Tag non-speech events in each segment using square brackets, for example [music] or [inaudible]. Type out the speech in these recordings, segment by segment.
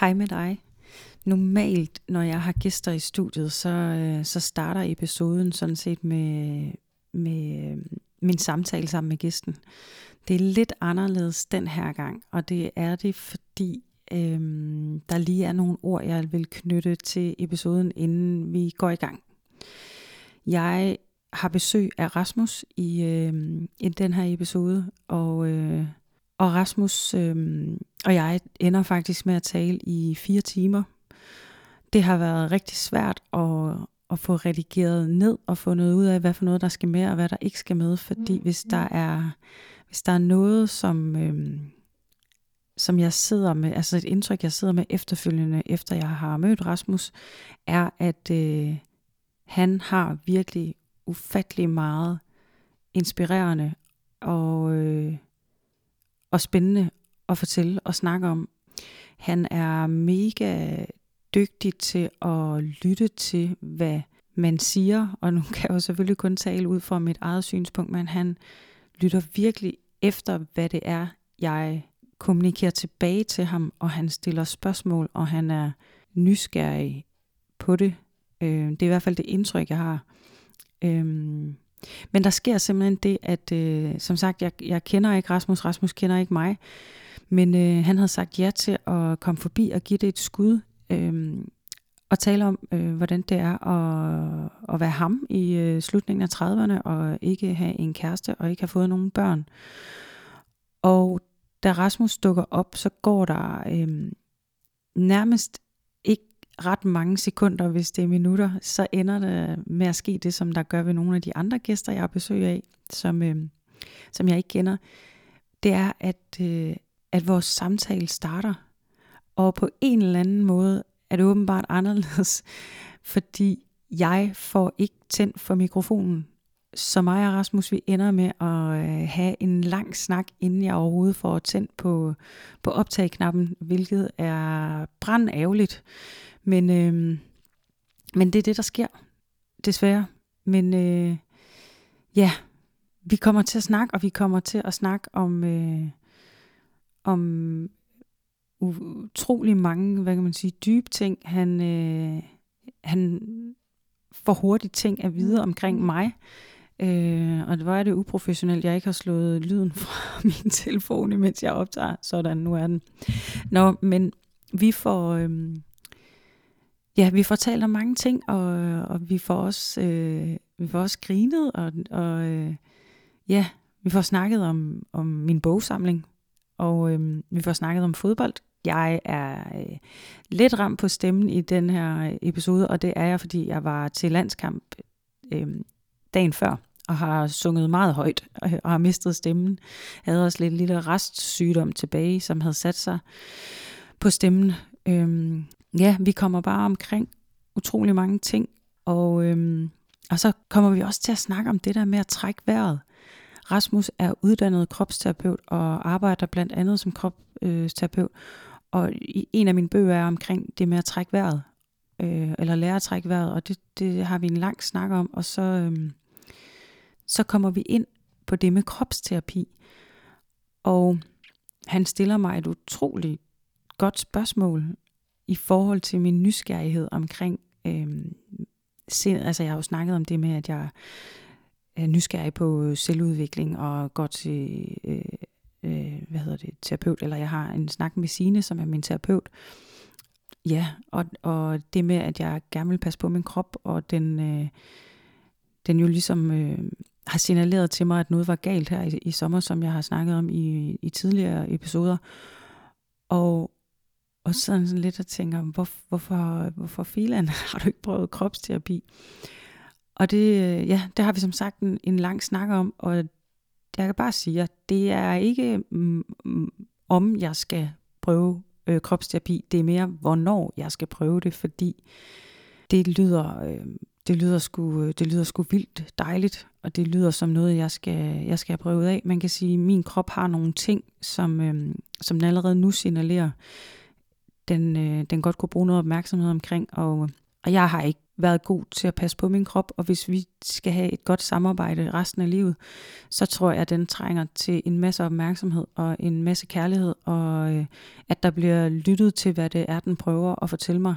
Hej med dig. Normalt, når jeg har gæster i studiet, så, øh, så starter episoden sådan set med, med øh, min samtale sammen med gæsten. Det er lidt anderledes den her gang, og det er det, fordi øhm, der lige er nogle ord, jeg vil knytte til episoden, inden vi går i gang. Jeg har besøg af Rasmus i, øh, i den her episode, og, øh, og Rasmus øh, og jeg ender faktisk med at tale i fire timer. Det har været rigtig svært at, at få redigeret ned og fundet ud af, hvad for noget der skal med og hvad der ikke skal med, fordi mm. hvis der er hvis der er noget, som, øh, som jeg sidder med, altså et indtryk, jeg sidder med efterfølgende, efter jeg har mødt Rasmus, er, at øh, han har virkelig ufattelig meget inspirerende og, øh, og spændende at fortælle og snakke om. Han er mega dygtig til at lytte til, hvad man siger, og nu kan jeg jo selvfølgelig kun tale ud fra mit eget synspunkt, men han lytter virkelig efter, hvad det er, jeg kommunikerer tilbage til ham, og han stiller spørgsmål, og han er nysgerrig på det. Øh, det er i hvert fald det indtryk, jeg har. Øhm, men der sker simpelthen det, at øh, som sagt, jeg, jeg kender ikke Rasmus, Rasmus kender ikke mig, men øh, han havde sagt ja til at komme forbi og give det et skud, øh, og tale om, øh, hvordan det er at, at være ham i øh, slutningen af 30'erne, og ikke have en kæreste, og ikke have fået nogen børn. Og da Rasmus dukker op, så går der øh, nærmest ret mange sekunder, hvis det er minutter, så ender det med at ske det, som der gør ved nogle af de andre gæster, jeg har besøg af, som, øh, som jeg ikke kender. Det er, at, øh, at vores samtale starter. Og på en eller anden måde er det åbenbart anderledes, [laughs] fordi jeg får ikke tændt for mikrofonen. Så mig og Rasmus, vi ender med at øh, have en lang snak, inden jeg overhovedet får tændt på, på optagknappen, hvilket er brand ærgerligt. Men, øh, men det er det, der sker, desværre. Men øh, ja, vi kommer til at snakke, og vi kommer til at snakke om, øh, om utrolig mange, hvad kan man sige, dybe ting. Han, øh, han får hurtigt ting at vide omkring mig. Øh, og det var det uprofessionelt, jeg ikke har slået lyden fra [laughs] min telefon, imens jeg optager. Sådan, nu er den. Nå, men vi får, øh, ja, vi får talt om mange ting, og, og vi får også, øh, vi får også grinet, og, og øh, ja, vi får snakket om, om min bogsamling, og øh, vi får snakket om fodbold. Jeg er øh, lidt ramt på stemmen i den her episode, og det er jeg, fordi jeg var til landskamp øh, dagen før, og har sunget meget højt, og har mistet stemmen. Jeg havde også lidt lille restsygdom tilbage, som havde sat sig på stemmen. Øhm, ja, vi kommer bare omkring utrolig mange ting, og, øhm, og så kommer vi også til at snakke om det der med at trække vejret. Rasmus er uddannet kropsterapeut og arbejder blandt andet som kropsterapeut. Og en af mine bøger er omkring det med at trække vejret, øh, eller lære at trække vejret, og det, det har vi en lang snak om, og så, øh, så kommer vi ind på det med kropsterapi. Og han stiller mig et utroligt godt spørgsmål i forhold til min nysgerrighed omkring øh, sind. Altså jeg har jo snakket om det med, at jeg er nysgerrig på selvudvikling og går til øh, øh, hvad hedder det, terapeut, eller jeg har en snak med Sine, som er min terapeut. Ja, og, og det med, at jeg gerne vil passe på min krop, og den, øh, den jo ligesom øh, har signaleret til mig, at noget var galt her i, i sommer, som jeg har snakket om i, i tidligere episoder. Og, og sådan, sådan lidt at tænke, hvor, hvorfor, hvorfor filan [laughs] har du ikke prøvet kropsterapi? Og det, øh, ja, det har vi som sagt en, en lang snak om, og jeg kan bare sige, at det er ikke mm, mm, om jeg skal prøve øh, kropsterapi, det er mere hvornår jeg skal prøve det, fordi det lyder, øh, det lyder, sgu, det lyder sgu vildt dejligt, og det lyder som noget, jeg skal, jeg skal have prøvet af. Man kan sige, at min krop har nogle ting, som, øh, som den allerede nu signalerer, den, øh, den godt kunne bruge noget opmærksomhed omkring, og, og jeg har ikke været god til at passe på min krop, og hvis vi skal have et godt samarbejde resten af livet, så tror jeg, at den trænger til en masse opmærksomhed og en masse kærlighed, og øh, at der bliver lyttet til, hvad det er, den prøver at fortælle mig,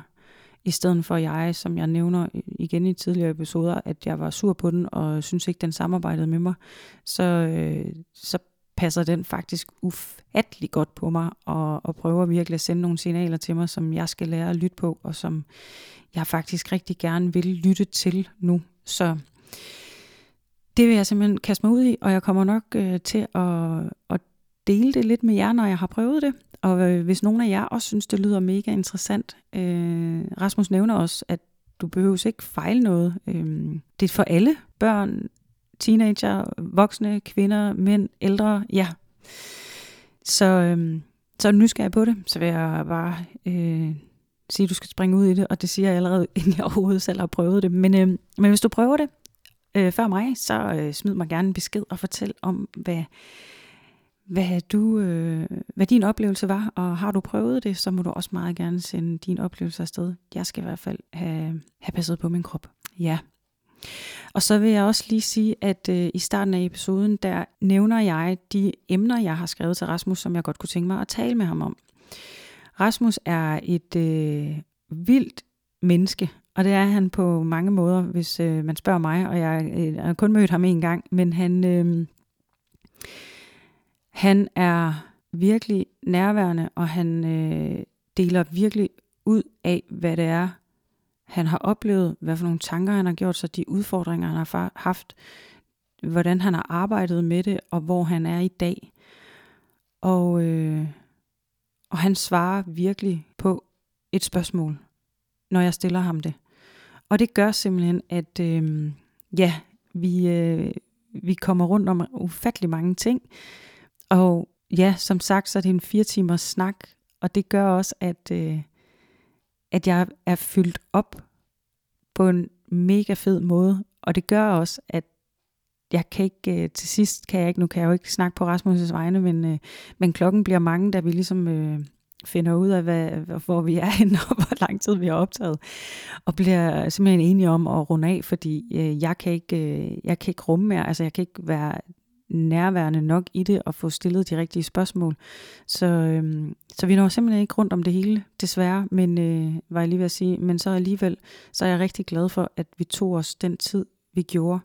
i stedet for jeg, som jeg nævner igen i tidligere episoder, at jeg var sur på den, og synes ikke, den samarbejdede med mig, så, øh, så passer den faktisk ufattelig godt på mig, og, og prøver virkelig at sende nogle signaler til mig, som jeg skal lære at lytte på, og som jeg faktisk rigtig gerne vil lytte til nu. Så det vil jeg simpelthen kaste mig ud i, og jeg kommer nok øh, til at, at dele det lidt med jer, når jeg har prøvet det. Og øh, hvis nogen af jer også synes, det lyder mega interessant, øh, Rasmus nævner også, at du behøver ikke fejle noget. Øh, det er for alle børn, teenager, voksne, kvinder, mænd, ældre, ja. Så, øh, så nysgerrig på det, så vil jeg bare øh, sige, at du skal springe ud i det, og det siger jeg allerede, [laughs] inden jeg overhovedet selv har prøvet det. Men, øh, men hvis du prøver det øh, før mig, så øh, smid mig gerne en besked og fortæl om, hvad, hvad, du, øh, hvad din oplevelse var, og har du prøvet det, så må du også meget gerne sende din oplevelse afsted. Jeg skal i hvert fald have, have passet på min krop. Ja. Og så vil jeg også lige sige, at øh, i starten af episoden, der nævner jeg de emner, jeg har skrevet til Rasmus, som jeg godt kunne tænke mig at tale med ham om. Rasmus er et øh, vildt menneske, og det er han på mange måder, hvis øh, man spørger mig, og jeg, øh, jeg har kun mødt ham en gang, men han, øh, han er virkelig nærværende, og han øh, deler virkelig ud af, hvad det er, han har oplevet, hvad for nogle tanker han har gjort sig, de udfordringer, han har haft, hvordan han har arbejdet med det, og hvor han er i dag. Og, øh, og han svarer virkelig på et spørgsmål, når jeg stiller ham det. Og det gør simpelthen, at øh, ja, vi, øh, vi kommer rundt om ufattelig mange ting. Og ja, som sagt, så er det en fire timers snak, og det gør også, at, øh, at jeg er fyldt op på en mega fed måde. Og det gør også, at jeg kan ikke, øh, til sidst kan jeg ikke, nu kan jeg jo ikke snakke på Rasmus' vegne, men, øh, men klokken bliver mange, da vi ligesom øh, finder ud af, hvad, hvor vi er [laughs] henne, og hvor lang tid vi har optaget. Og bliver simpelthen enige om at runde af, fordi øh, jeg, kan ikke, øh, jeg kan ikke rumme mere, altså jeg kan ikke være nærværende nok i det og få stillet de rigtige spørgsmål. Så, øhm, så vi når simpelthen ikke rundt om det hele, desværre, men øh, var jeg lige ved at sige, men så alligevel, så er jeg rigtig glad for, at vi tog os den tid, vi gjorde.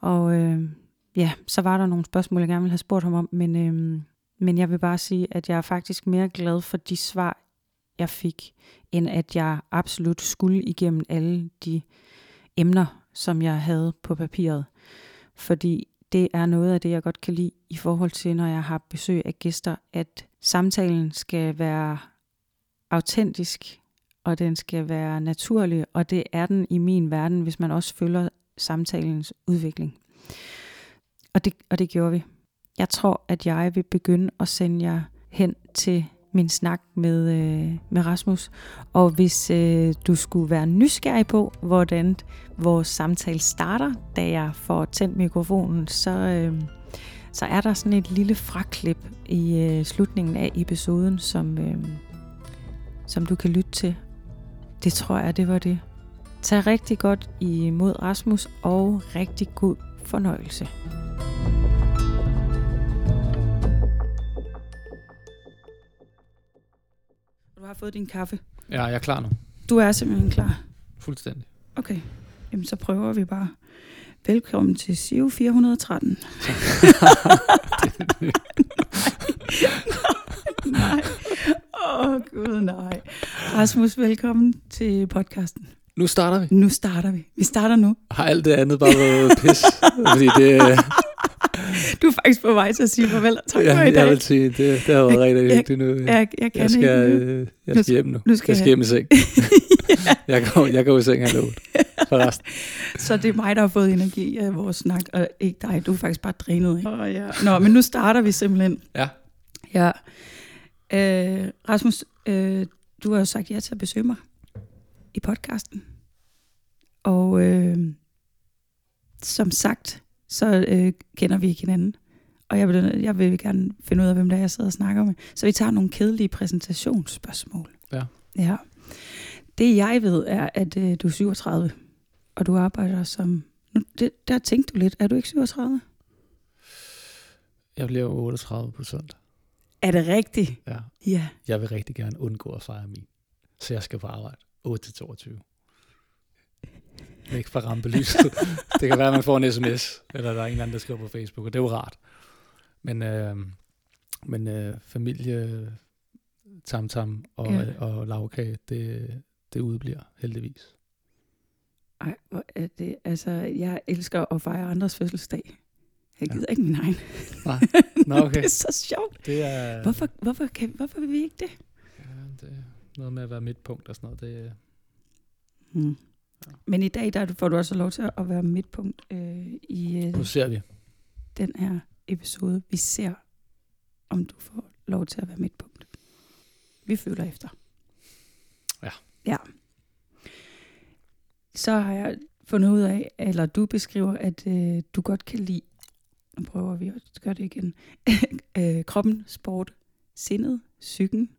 Og øh, ja, så var der nogle spørgsmål, jeg gerne ville have spurgt ham om, men, øh, men jeg vil bare sige, at jeg er faktisk mere glad for de svar, jeg fik, end at jeg absolut skulle igennem alle de emner, som jeg havde på papiret. Fordi det er noget af det, jeg godt kan lide i forhold til, når jeg har besøg af gæster, at samtalen skal være autentisk, og den skal være naturlig, og det er den i min verden, hvis man også følger samtalens udvikling. Og det, og det gjorde vi. Jeg tror, at jeg vil begynde at sende jer hen til min snak med, øh, med Rasmus. Og hvis øh, du skulle være nysgerrig på, hvordan vores samtale starter, da jeg får tændt mikrofonen, så, øh, så er der sådan et lille fraklip i øh, slutningen af episoden, som, øh, som du kan lytte til. Det tror jeg, det var det. Tag rigtig godt imod Rasmus, og rigtig god fornøjelse. Har fået din kaffe. Ja, jeg er klar nu. Du er simpelthen klar? Fuldstændig. Okay, jamen så prøver vi bare. Velkommen til SIV [laughs] 413. nej. Åh oh, gud, nej. Rasmus, velkommen til podcasten. Nu starter vi. Nu starter vi. Vi starter nu. Har alt det andet bare været pis? fordi det, du er faktisk på vej til at sige farvel og tak ja, for i dag. Jeg vil sige, det, det har været rigtig vigtigt nu. Jeg, jeg, jeg, kan jeg skal, ikke. Øh, jeg skal hjem nu. nu skal jeg skal hjem i seng. [laughs] ja. jeg, går, jeg går i seng halv otte. Så det er mig, der har fået energi af vores snak, og ikke dig. Du er faktisk bare drænet. Ikke? Oh, ja. Nå, men nu starter vi simpelthen. Ja. Ja. Øh, Rasmus, øh, du har jo sagt ja til at besøge mig i podcasten. Og øh, som sagt, så øh, kender vi ikke hinanden. Og jeg vil, jeg vil gerne finde ud af, hvem der er, jeg sidder og snakker med. Så vi tager nogle kedelige præsentationsspørgsmål. Ja. Ja. Det jeg ved er, at øh, du er 37, og du arbejder som... Nu, det, der tænkte du lidt, er du ikke 37? Jeg bliver 38 på søndag. Er det rigtigt? Ja. Ja. Jeg vil rigtig gerne undgå at fejre min. Så jeg skal på arbejde 8-22. Væk fra rampelyset. [laughs] det kan være, at man får en sms, eller der er en eller anden, der skriver på Facebook, og det er jo rart. Men, øh, men øh, familie, tamtam og, ja. og lavkage, det, det udbliver heldigvis. Ej, hvor er det, altså, jeg elsker at fejre andres fødselsdag. Jeg gider ja. ikke min egen. Nej, [laughs] Nå, okay. det er så sjovt. Det er... Hvorfor, hvorfor, kan, hvorfor vil vi ikke det? Ja, det er noget med at være midtpunkt og sådan noget. Det, hmm. Men i dag der får du også lov til at være midtpunkt øh, i øh, nu ser vi. den her episode. Vi ser, om du får lov til at være midtpunkt. Vi føler efter. Ja. Ja. Så har jeg fundet ud af, eller du beskriver, at øh, du godt kan lide, nu prøver vi at gøre det igen, [laughs] øh, kroppen, sport, sindet, psyken,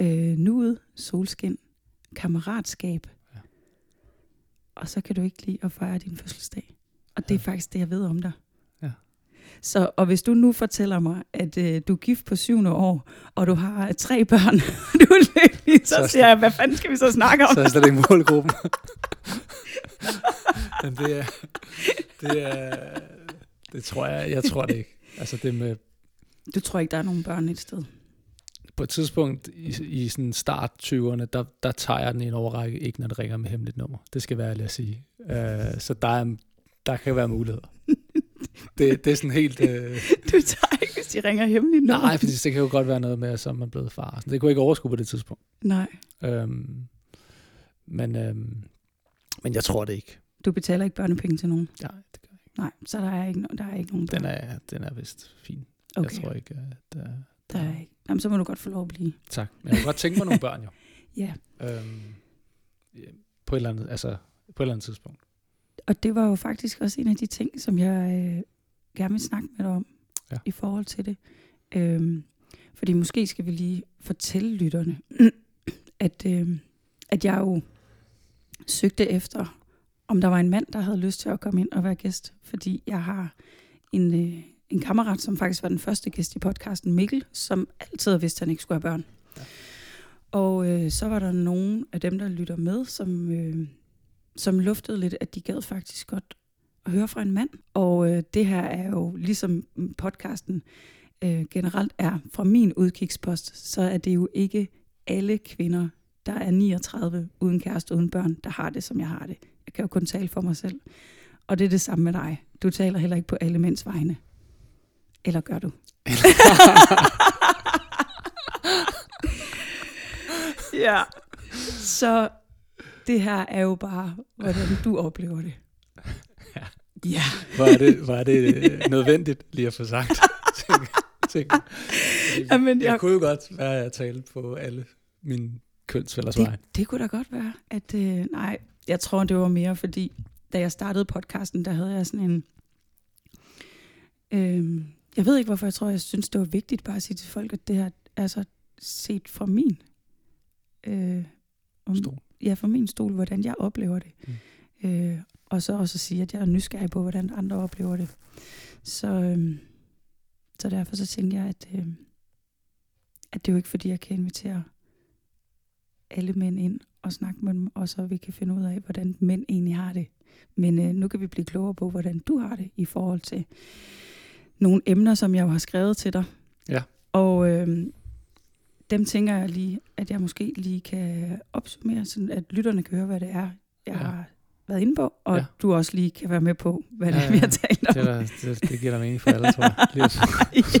øh, nuet, solskin, kammeratskab. Ja. Og så kan du ikke lide at fejre din fødselsdag. Og det er faktisk det, jeg ved om dig. Så, og hvis du nu fortæller mig, at øh, du er gift på syvende år, og du har tre børn, [laughs] du er lykkelig, så, så siger jeg, hvad fanden skal vi så snakke om? Så er det slet ikke målgruppen. [laughs] Men det er, det er, det tror jeg, jeg tror det ikke. Altså det med... Du tror ikke, der er nogen børn et sted? På et tidspunkt i, i sådan start 20'erne, der, der tager jeg den i en overrække, ikke når det ringer med hemmeligt nummer. Det skal være lad at sige. Uh, så der, er, der kan være muligheder [laughs] det, det er sådan helt... Øh... Du tager ikke, hvis de ringer hemmeligt nummer. Nej, for det kan jo godt være noget med, at så er man blevet far. Det kunne jeg ikke overskue på det tidspunkt. Nej. Øhm, men, øhm, men jeg tror det ikke. Du betaler ikke børnepenge til nogen? Nej, det gør jeg ikke. Nej, så der er ikke, der er ikke nogen børn. Den er, den er vist fin. Okay. Jeg tror ikke, at der, der, er ikke. Jamen, så må du godt få lov at blive. Tak. Men jeg kunne godt tænke mig nogle børn, jo. [laughs] ja. Øhm, på et eller andet, altså, på et eller andet tidspunkt. Og det var jo faktisk også en af de ting, som jeg øh, gerne vil snakke med dig om ja. i forhold til det. Øhm, fordi måske skal vi lige fortælle lytterne, [clears throat] at, øh, at jeg jo søgte efter, om der var en mand, der havde lyst til at komme ind og være gæst. Fordi jeg har en, øh, en kammerat, som faktisk var den første gæst i podcasten, Mikkel, som altid har vidst, at han ikke skulle have børn. Ja. Og øh, så var der nogen af dem, der lytter med, som, øh, som luftede lidt, at de gad faktisk godt at høre fra en mand. Og øh, det her er jo ligesom podcasten øh, generelt er fra min udkigspost, så er det jo ikke alle kvinder, der er 39 uden kæreste, uden børn, der har det, som jeg har det. Jeg kan jo kun tale for mig selv. Og det er det samme med dig. Du taler heller ikke på alle mænds vegne. Eller gør du? [laughs] ja. Så det her er jo bare, hvordan du oplever det. Ja. Var det, var det øh, nødvendigt lige at få sagt? ting, Jamen, jeg, jeg kunne jo godt være, at jeg talte på alle mine kønsfælders det, Det kunne da godt være. At, øh, nej, jeg tror, det var mere, fordi da jeg startede podcasten, der havde jeg sådan en... Øh, jeg ved ikke, hvorfor jeg tror, jeg synes, det var vigtigt bare at sige til folk, at det her er så set fra min... Øh, om, stol. Ja, fra min stol, hvordan jeg oplever det. Mm. Øh, og så også at sige, at jeg er nysgerrig på, hvordan andre oplever det. Så, øhm, så derfor så tænker jeg, at, øhm, at det er jo ikke fordi, jeg kan invitere alle mænd ind og snakke med dem, og så vi kan finde ud af, hvordan mænd egentlig har det. Men øh, nu kan vi blive klogere på, hvordan du har det i forhold til nogle emner, som jeg jo har skrevet til dig. Ja. Og øh, dem tænker jeg lige, at jeg måske lige kan opsummere, så at lytterne kan høre, hvad det er, jeg ja. har været inde på, og ja. du også lige kan være med på, hvad ja, ja. vi har talt om. Det, der, det, det giver dig mening for alle, tror jeg. Lige at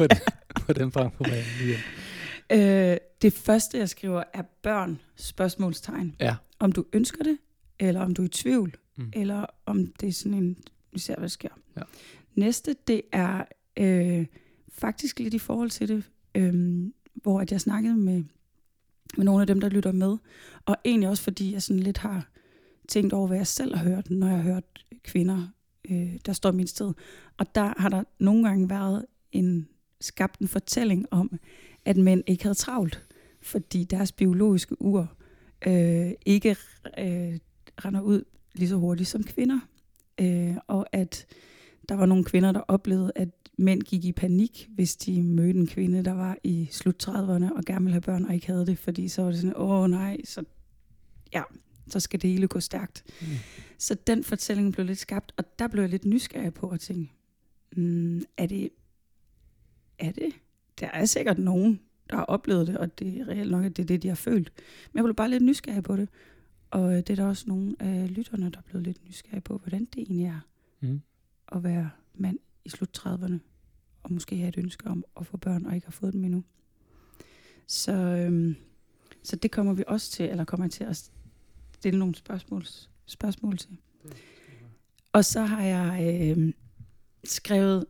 [laughs] ja. på, den bank på lige øh, Det første, jeg skriver, er børn, spørgsmålstegn. Ja. Om du ønsker det, eller om du er i tvivl, mm. eller om det er sådan en, vi ser, hvad der sker. Ja. Næste, det er øh, faktisk lidt i forhold til det, øh, hvor at jeg snakkede med, med nogle af dem, der lytter med, og egentlig også fordi jeg sådan lidt har tænkt over, hvad jeg selv har hørt, når jeg har hørt kvinder, øh, der står i min sted. Og der har der nogle gange været en skabt en fortælling om, at mænd ikke havde travlt, fordi deres biologiske ur øh, ikke øh, render ud lige så hurtigt som kvinder. Øh, og at der var nogle kvinder, der oplevede, at mænd gik i panik, hvis de mødte en kvinde, der var i slut 30'erne og gerne ville have børn og ikke havde det, fordi så var det sådan, åh nej, så, ja, så skal det hele gå stærkt. Mm. Så den fortælling blev lidt skabt, og der blev jeg lidt nysgerrig på at tænke, mm, er det, er det? Der er sikkert nogen, der har oplevet det, og det er reelt nok, at det er det, de har følt. Men jeg blev bare lidt nysgerrig på det. Og det er der også nogle af lytterne, der er blevet lidt nysgerrige på, hvordan det egentlig er mm. at være mand i slut 30'erne, og måske have et ønske om at få børn, og ikke har fået dem endnu. Så, øhm, så det kommer vi også til, eller kommer til at stille nogle spørgsmål, spørgsmål til. Og så har jeg øh, skrevet,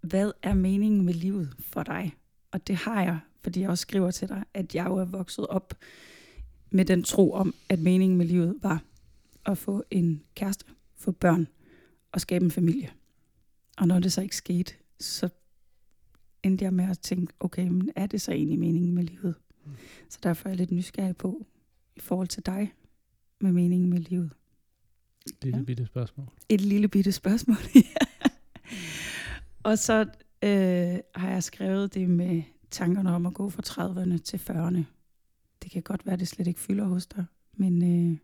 hvad er meningen med livet for dig? Og det har jeg, fordi jeg også skriver til dig, at jeg jo er vokset op med den tro om, at meningen med livet var at få en kæreste, få børn og skabe en familie. Og når det så ikke skete, så endte jeg med at tænke, okay, men er det så egentlig meningen med livet? Mm. Så derfor er jeg lidt nysgerrig på, i forhold til dig, med meningen med livet. Et lille ja. bitte spørgsmål. Et lille bitte spørgsmål, [laughs] Og så øh, har jeg skrevet det med tankerne om at gå fra 30'erne til 40'erne. Det kan godt være, det slet ikke fylder hos dig, men øh,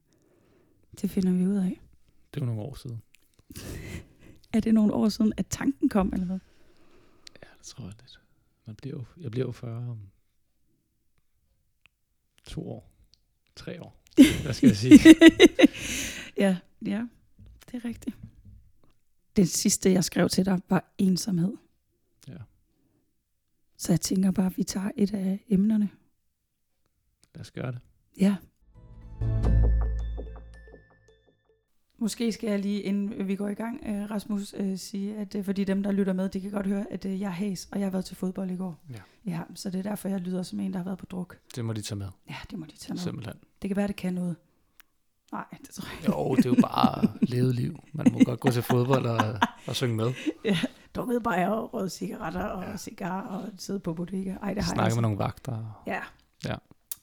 det finder vi ud af. Det var nogle år siden. [laughs] er det nogle år siden, at tanken kom, eller hvad? Ja, det tror jeg lidt. Man bliver jeg bliver jo 40 om to år. Tre år. Hvad skal jeg sige? [laughs] ja, ja, det er rigtigt. Det sidste, jeg skrev til dig, var ensomhed. Ja. Så jeg tænker bare, at vi tager et af emnerne. Lad os gøre det. Ja. Måske skal jeg lige, inden vi går i gang, øh, Rasmus, øh, sige, at øh, fordi dem, der lytter med, de kan godt høre, at jeg er hæs, og jeg har været til fodbold i går. Ja. ja. Så det er derfor, jeg lyder som en, der har været på druk. Det må de tage med. Ja, det må de tage med. Simpelthen. Det kan være, det kan noget. Nej, det tror jeg ikke. Jo, det er jo bare [laughs] levet liv. Man må godt gå til fodbold og, og synge med. Ja, drukket bajer og røde cigaretter og ja. cigar og sidde på bodega. Ej, det har Snakke jeg altså. med nogle vagter. Ja. Ja.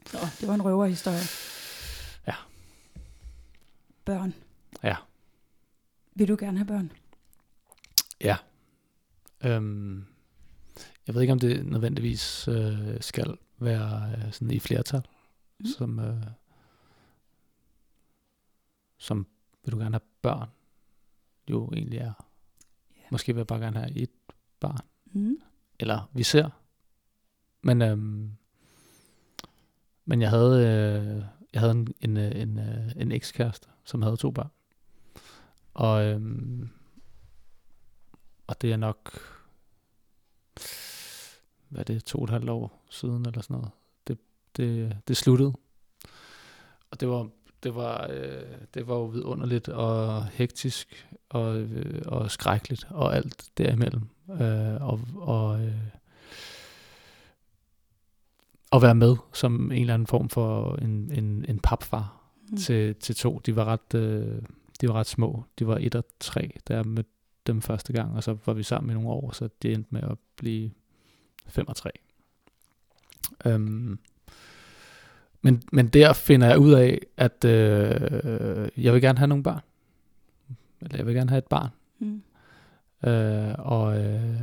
Så, det var en røverhistorie. Ja. Børn. Ja. Vil du gerne have børn? Ja. Øhm, jeg ved ikke, om det nødvendigvis øh, skal være øh, sådan i flertal, mm. som, øh, som vil du gerne have børn, jo egentlig er. Yeah. Måske vil jeg bare gerne have et barn. Mm. Eller vi ser. Men, øhm, men jeg havde, øh, jeg havde en, en, øh, en, øh, en ekskæreste, som havde to børn. Og, øhm, og det er nok, hvad er det, to og et halvt år siden eller sådan noget. Det, det, det sluttede. Og det var, det var, øh, det var jo vidunderligt og hektisk og, øh, og skrækkeligt og alt derimellem. Øh, og, og, øh, at være med som en eller anden form for en, en, en papfar mm. til, til to. De var ret... Øh, de var ret små. De var et og tre, da jeg mødte dem første gang, og så var vi sammen i nogle år, så det endte med at blive fem og tre. Um, men, men der finder jeg ud af, at øh, jeg vil gerne have nogle børn. Eller jeg vil gerne have et barn. Mm. Øh, og, øh,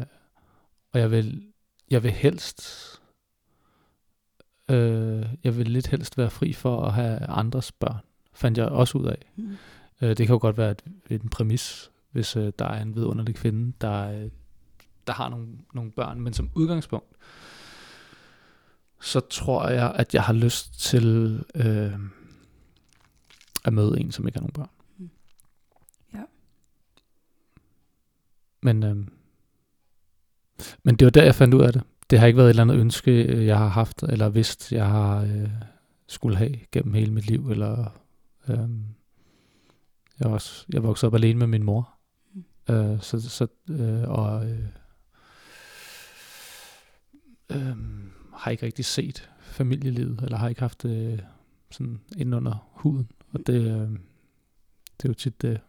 og jeg vil, jeg vil helst, øh, jeg vil lidt helst være fri for at have andres børn, fandt jeg også ud af. Mm. Øh, det kan jo godt være et, en præmis, hvis øh, der er en vidunderlig kvinde, der, øh, der har nogle, nogle børn, men som udgangspunkt, så tror jeg, at jeg har lyst til øh, at møde en, som ikke har nogen børn. Mm. Ja. Men, øh, men det var der, jeg fandt ud af det. Det har ikke været et eller andet ønske, jeg har haft, eller vidst, jeg har øh, skulle have gennem hele mit liv, eller... Øh, jeg, er også, jeg voksede op alene med min mor. Mm. Øh, så, så, øh, og øh, øh, har ikke rigtig set familielivet, eller har ikke haft det øh, sådan ind under huden. Og det, øh, det er jo tit det,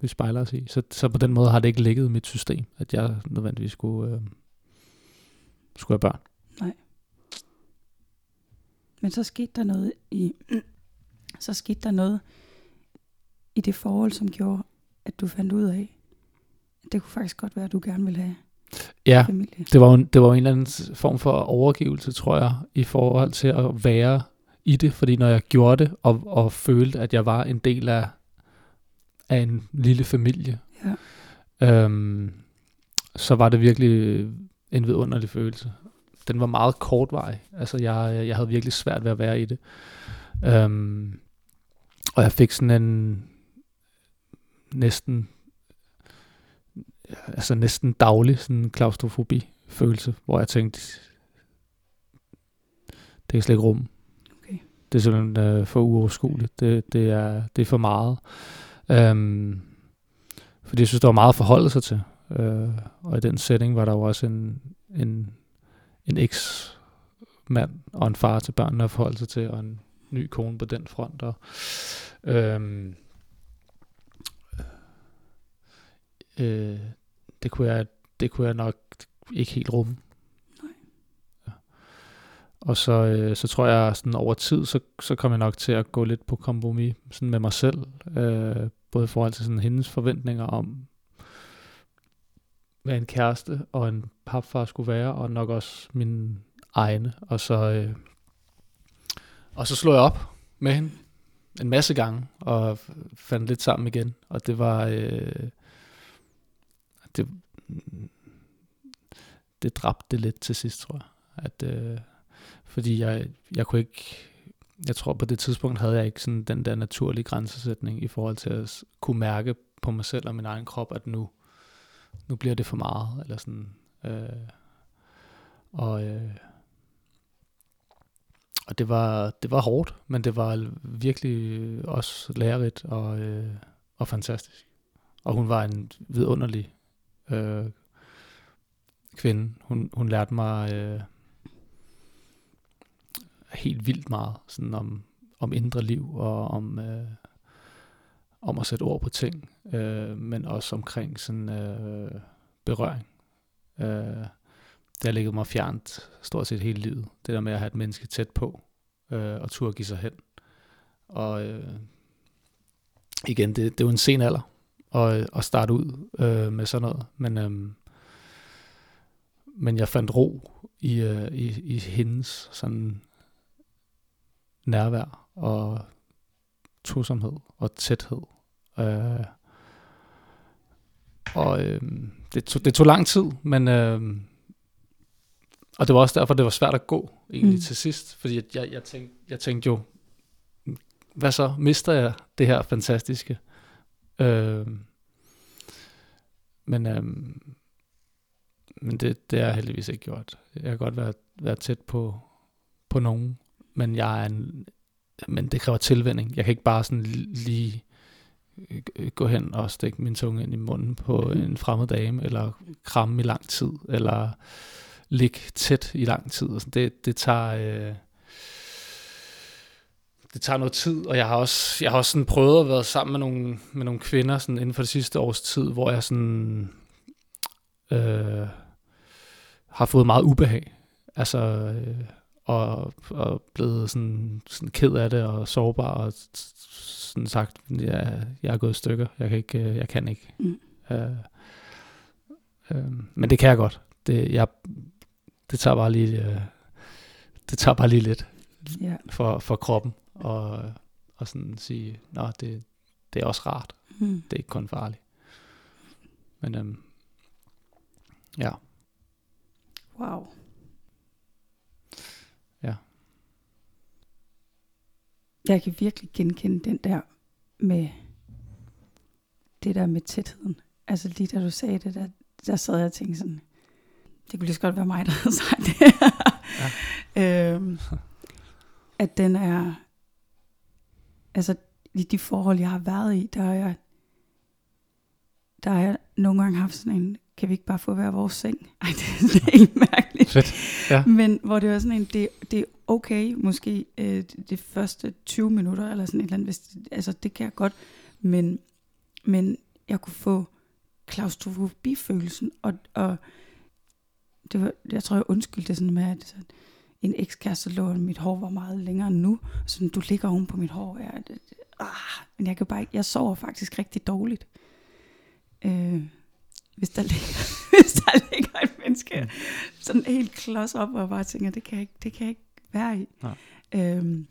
vi spejler os i. Så, så på den måde har det ikke ligget i mit system, at jeg nødvendigvis skulle, øh, skulle have børn. Nej. Men så skete der noget i [clears throat] så skete der noget i det forhold, som gjorde, at du fandt ud af, at det kunne faktisk godt være, at du gerne ville have Ja, familie. det var, jo, det var jo en eller anden form for overgivelse, tror jeg, i forhold til at være i det, fordi når jeg gjorde det, og, og følte, at jeg var en del af, af en lille familie, Ja. øhm, så var det virkelig en vidunderlig følelse. Den var meget kortvarig. Altså, jeg, jeg havde virkelig svært ved at være i det. Øhm, og jeg fik sådan en næsten altså næsten daglig sådan klaustrofobi følelse, hvor jeg tænkte, det kan slet ikke rum. Okay. Det er simpelthen øh, for uoverskueligt. Det, det, er, det er for meget. Øhm, fordi jeg synes, der var meget at forholde sig til. Øh, og i den setting var der jo også en, en, en eks-mand og en far til børnene at forholde sig til, og en ny kone på den front. Og, øhm, øh, det, kunne jeg, det kunne jeg nok ikke helt rumme. Nej. Ja. Og så, øh, så tror jeg, sådan over tid, så, så kom jeg nok til at gå lidt på kompromis sådan med mig selv. Øh, både i forhold til sådan hendes forventninger om, hvad en kæreste og en papfar skulle være, og nok også mine egne. Og så, øh, og så slog jeg op med hende en masse gange, og fandt lidt sammen igen. Og det var... Øh, det, det dræbte det lidt til sidst, tror jeg. At, øh, fordi jeg, jeg kunne ikke, jeg tror på det tidspunkt havde jeg ikke sådan den der naturlige grænsesætning i forhold til at kunne mærke på mig selv og min egen krop, at nu, nu bliver det for meget, eller sådan. Øh, og, øh, og det var, det var hårdt, men det var virkelig også lærerigt og, øh, og fantastisk. Og hun var en vidunderlig øh, kvinde. Hun, hun lærte mig øh, helt vildt meget sådan om, om indre liv og om, øh, om at sætte ord på ting, øh, men også omkring sådan øh, berøring. Øh, det har ligget mig fjernt stort set hele livet. Det der med at have et menneske tæt på øh, og turde give sig hen. Og øh, igen, det, det er jo en sen alder at, at starte ud øh, med sådan noget. Men, øh, men jeg fandt ro i, øh, i, i hendes sådan nærvær og tosomhed og tæthed. Øh, og øh, det, tog, det tog lang tid, men øh, og det var også derfor, det var svært at gå egentlig Mm. til sidst, fordi jeg, jeg, jeg, tænkte, jeg tænkte jo, hvad så, mister jeg det her fantastiske? Øh, men øh, men det, det er jeg heldigvis ikke gjort. Jeg kan godt være, være tæt på, på nogen, men jeg er en, men det kræver tilvænding. Jeg kan ikke bare sådan lige øh, gå hen og stikke min tunge ind i munden på Mhm. en fremmed dame, eller kramme i lang tid, eller ligge tæt i lang tid. Og sådan. Det, det tager... Øh, det tager noget tid, og jeg har også, jeg har også sådan prøvet at være sammen med nogle, med nogle kvinder sådan inden for det sidste års tid, hvor jeg sådan øh, har fået meget ubehag. Altså, øh, og, og blevet sådan, sådan ked af det og sårbar og sådan sagt, jeg, jeg er gået i stykker. Jeg kan ikke, øh, jeg kan ikke. Mm. Øh, øh, men det kan jeg godt. Det, jeg, det tager bare lige, øh, det tager bare lige lidt Ja. for, for kroppen og, og sådan sige, nå, det, det er også rart. Mm. Det er ikke kun farligt. Men øhm, ja, Wow. Ja. Jeg kan virkelig genkende den der med det der med tætheden. Altså lige da du sagde det, der, der sad jeg og tænkte sådan, det kunne lige så godt være mig, der havde sagt det. ja. [laughs] øhm, at den er, altså i de forhold, jeg har været i, der har jeg, der har jeg nogle gange haft sådan en, kan vi ikke bare få hver vores seng? [laughs] Ej, det er sådan [laughs] helt mærkeligt. fedt. Ja. Men hvor det var sådan en, det, det er okay, måske øh, det første 20 minutter, eller sådan et eller andet, hvis, altså det kan jeg godt, men, men jeg kunne få klaustrofobifølelsen, og, og det var, jeg tror, jeg undskyldte det sådan med, at så, min ekskæreste lå, mit hår var meget længere end nu. Så du ligger oven på mit hår. Jeg, ah, men jeg kan bare ikke, jeg sover faktisk rigtig dårligt. Øh, hvis der ligger, [laughs] hvis der ligger et menneske sådan helt klods op, og bare tænker, det kan jeg ikke, det kan jeg ikke være i. Nej. Øhm,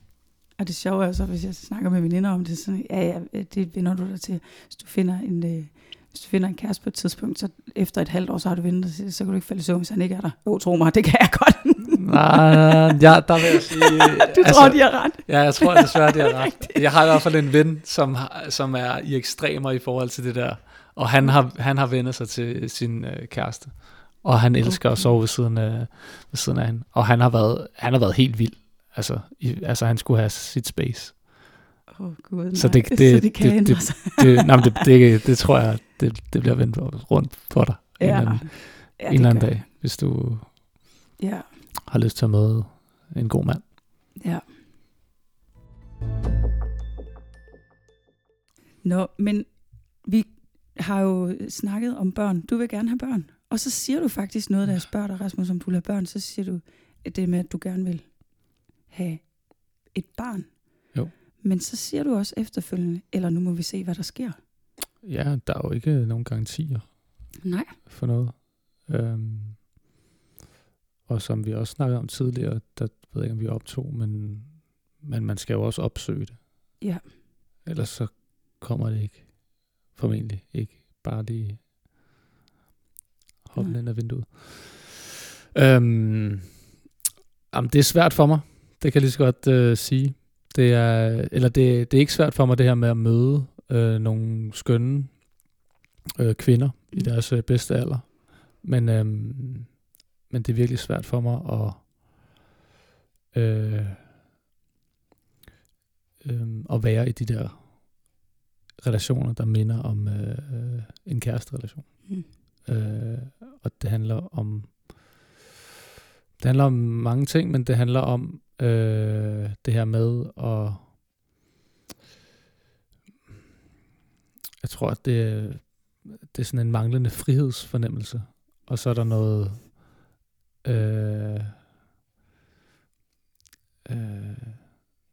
og det sjove er så, hvis jeg snakker med veninder om det, så ja, ja, det vinder du dig til. Hvis du finder en, øh, hvis du finder en kæreste på et tidspunkt, så efter et halvt år, så har du ventet så kan du ikke falde i søvn, hvis han ikke er der. Jo, tro mig, det kan jeg godt. Nej, ja, der vil jeg sige... [laughs] du altså, tror, de har ret. Ja, jeg tror desværre, de har [laughs] ret. Jeg har i hvert fald en ven, som, har, som er i ekstremer i forhold til det der. Og han har, han har vendt sig til sin øh, kæreste. Og han elsker okay. at sove ved siden, af, ved siden af hende. Og han har været, han har været helt vild. Altså, i, altså han skulle have sit space. Åh, oh, gud, nej. Så det, det, så det kan det, det, det, det, nej, det, det, det, tror jeg, det, det bliver vendt rundt på dig. Ja. En eller anden, ja, en eller anden dag, hvis du ja. har lyst til at møde en god mand. Ja. Nå, men vi har jo snakket om børn. Du vil gerne have børn. Og så siger du faktisk noget, da jeg spørger dig, Rasmus, om du vil have børn, så siger du det med, at du gerne vil have et barn. Jo. Men så siger du også efterfølgende, eller nu må vi se, hvad der sker. Ja, der er jo ikke nogen garantier Nej. for noget. Øhm, og som vi også snakkede om tidligere, der ved jeg ikke, om vi optog, men, men man skal jo også opsøge det. Ja. Ellers så kommer det ikke. Formentlig ikke. Bare lige hoppe ind af vinduet. Øhm, jamen, det er svært for mig. Det kan jeg lige så godt øh, sige. Det er, eller det, det er ikke svært for mig, det her med at møde øh, nogle skønne øh, kvinder mm. i deres øh, bedste alder. Men, øh, men det er virkelig svært for mig at øh, øh, at være i de der relationer, der minder om øh, en kæresterelation. Mm. Øh, og det handler om det handler om mange ting, men det handler om øh, det her med at jeg tror, at det, det er sådan en manglende frihedsfornemmelse. Og så er der noget øh, øh,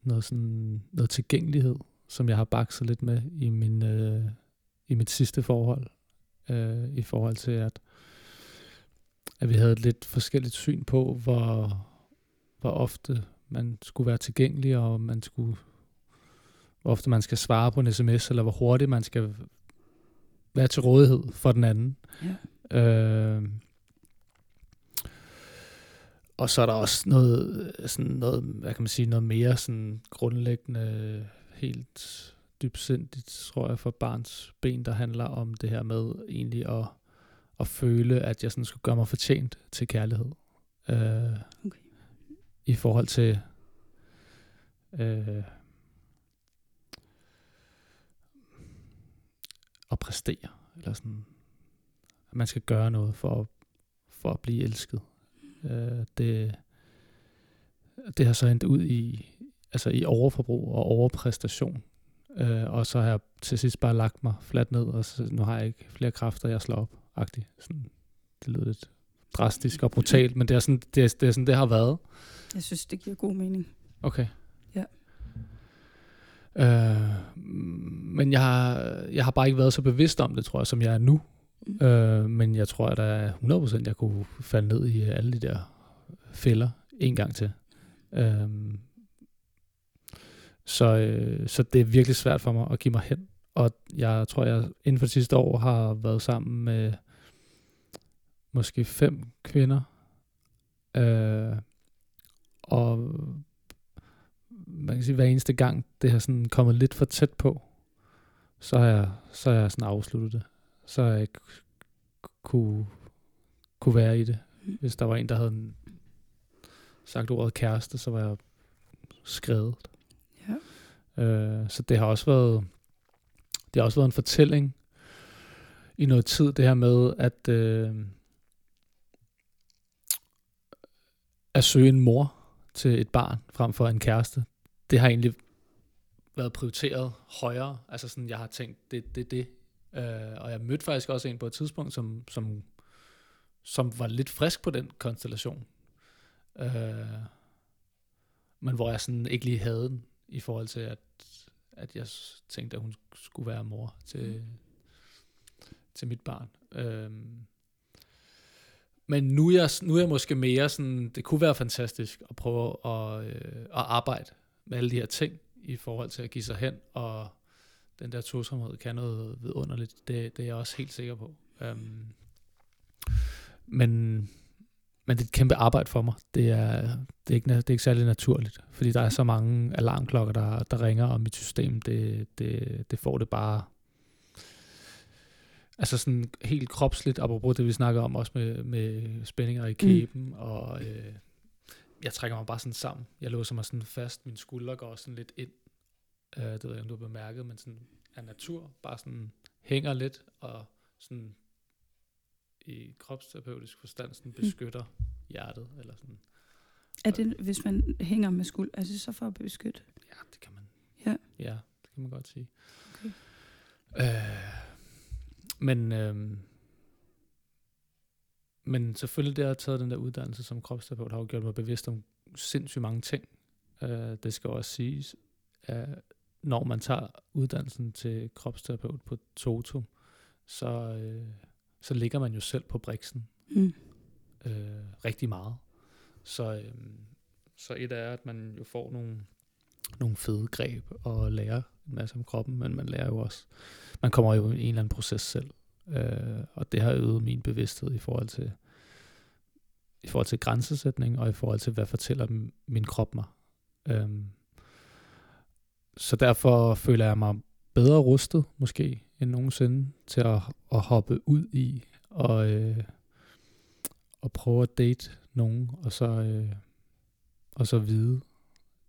noget sådan noget tilgængelighed, som jeg har bakset lidt med i min øh, i mit sidste forhold øh, i forhold til at at vi havde et lidt forskelligt syn på hvor hvor ofte man skulle være tilgængelig og man skulle hvor ofte man skal svare på en sms eller hvor hurtigt man skal være til rådighed for den anden. Ja. Øh, og så er der også noget, sådan noget, hvad kan man sige, noget mere sådan grundlæggende, helt dybsindigt, tror jeg, for barns ben, der handler om det her med egentlig at, at føle, at jeg sådan skulle gøre mig fortjent til kærlighed. Øh, okay. I forhold til øh, at præstere, eller sådan, at man skal gøre noget for at, for at blive elsket. Øh, det, det har så endt ud i, altså i overforbrug og overpræstation. Øh, og så har jeg til sidst bare lagt mig fladt ned, og så, nu har jeg ikke flere kræfter, jeg slår op. -agtigt. Sådan, det lyder lidt drastisk og brutalt, men det er, sådan, det, er, det er sådan, det har været. Jeg synes, det giver god mening. Okay. Øh, men jeg har, jeg har bare ikke været så bevidst om det, tror jeg, som jeg er nu. Mm. Øh, men jeg tror, at der er 100% jeg kunne falde ned i alle de der fælder en gang til. Øh, så, øh, så det er virkelig svært for mig at give mig hen. Og jeg tror, jeg inden for de sidste år har været sammen med måske fem kvinder. Øh, og man kan sige, hver eneste gang, det har sådan kommet lidt for tæt på, så har jeg, så har jeg sådan afsluttet det. Så har jeg ikke kunne, kunne være i det. Hvis der var en, der havde sagt ordet kæreste, så var jeg skrevet. Ja. Øh, så det har også været, det har også været en fortælling i noget tid, det her med, at, øh, at søge en mor til et barn frem for en kæreste det har egentlig været prioriteret højere. Altså sådan, jeg har tænkt, det det, det. Øh, og jeg mødte faktisk også en på et tidspunkt, som, som, som var lidt frisk på den konstellation. Øh, men hvor jeg sådan ikke lige havde den, i forhold til, at, at jeg tænkte, at hun skulle være mor til, til mit barn. Øhm, men nu er, jeg, nu er jeg måske mere sådan, det kunne være fantastisk at prøve at, øh, at arbejde med alle de her ting, i forhold til at give sig hen, og den der tosomhed kan noget vidunderligt. Det, det er jeg også helt sikker på. Øhm, men, men det er et kæmpe arbejde for mig. Det er, det er, ikke, det er ikke særlig naturligt, fordi der er så mange alarmklokker, der, der ringer, og mit system, det, det, det får det bare... Altså sådan helt kropsligt, apropos det, vi snakker om, også med, med spændinger i kæben, mm. og øh, jeg trækker mig bare sådan sammen. Jeg låser mig sådan fast, mine skuldre går sådan lidt ind. Øh, det ved jeg ikke, om du har bemærket, men sådan af natur, bare sådan hænger lidt, og sådan i kropsterapeutisk forstand sådan beskytter hjertet, eller sådan. Er det, hvis man hænger med skuld, er det så for at beskytte? Ja, det kan man. Ja. Ja, det kan man godt sige. Okay. Øh, men, øh, men selvfølgelig det at have taget den der uddannelse som kropsterapeut, har jo gjort mig bevidst om sindssygt mange ting. Øh, det skal også siges, at når man tager uddannelsen til kropsterapeut på Toto, så, øh, så ligger man jo selv på briksen Mm. øh, rigtig meget. Så, øh, så et er, at man jo får nogle, nogle fede greb og lærer en masse om kroppen, men man lærer jo også, man kommer jo i en eller anden proces selv. Øh, og det har øget min bevidsthed i forhold til i forhold til grænsesætning og i forhold til, hvad fortæller min krop mig. Øhm, så derfor føler jeg mig bedre rustet, måske, end nogensinde, til at, at hoppe ud i og, øh, og prøve at date nogen, og så, øh, og så vide,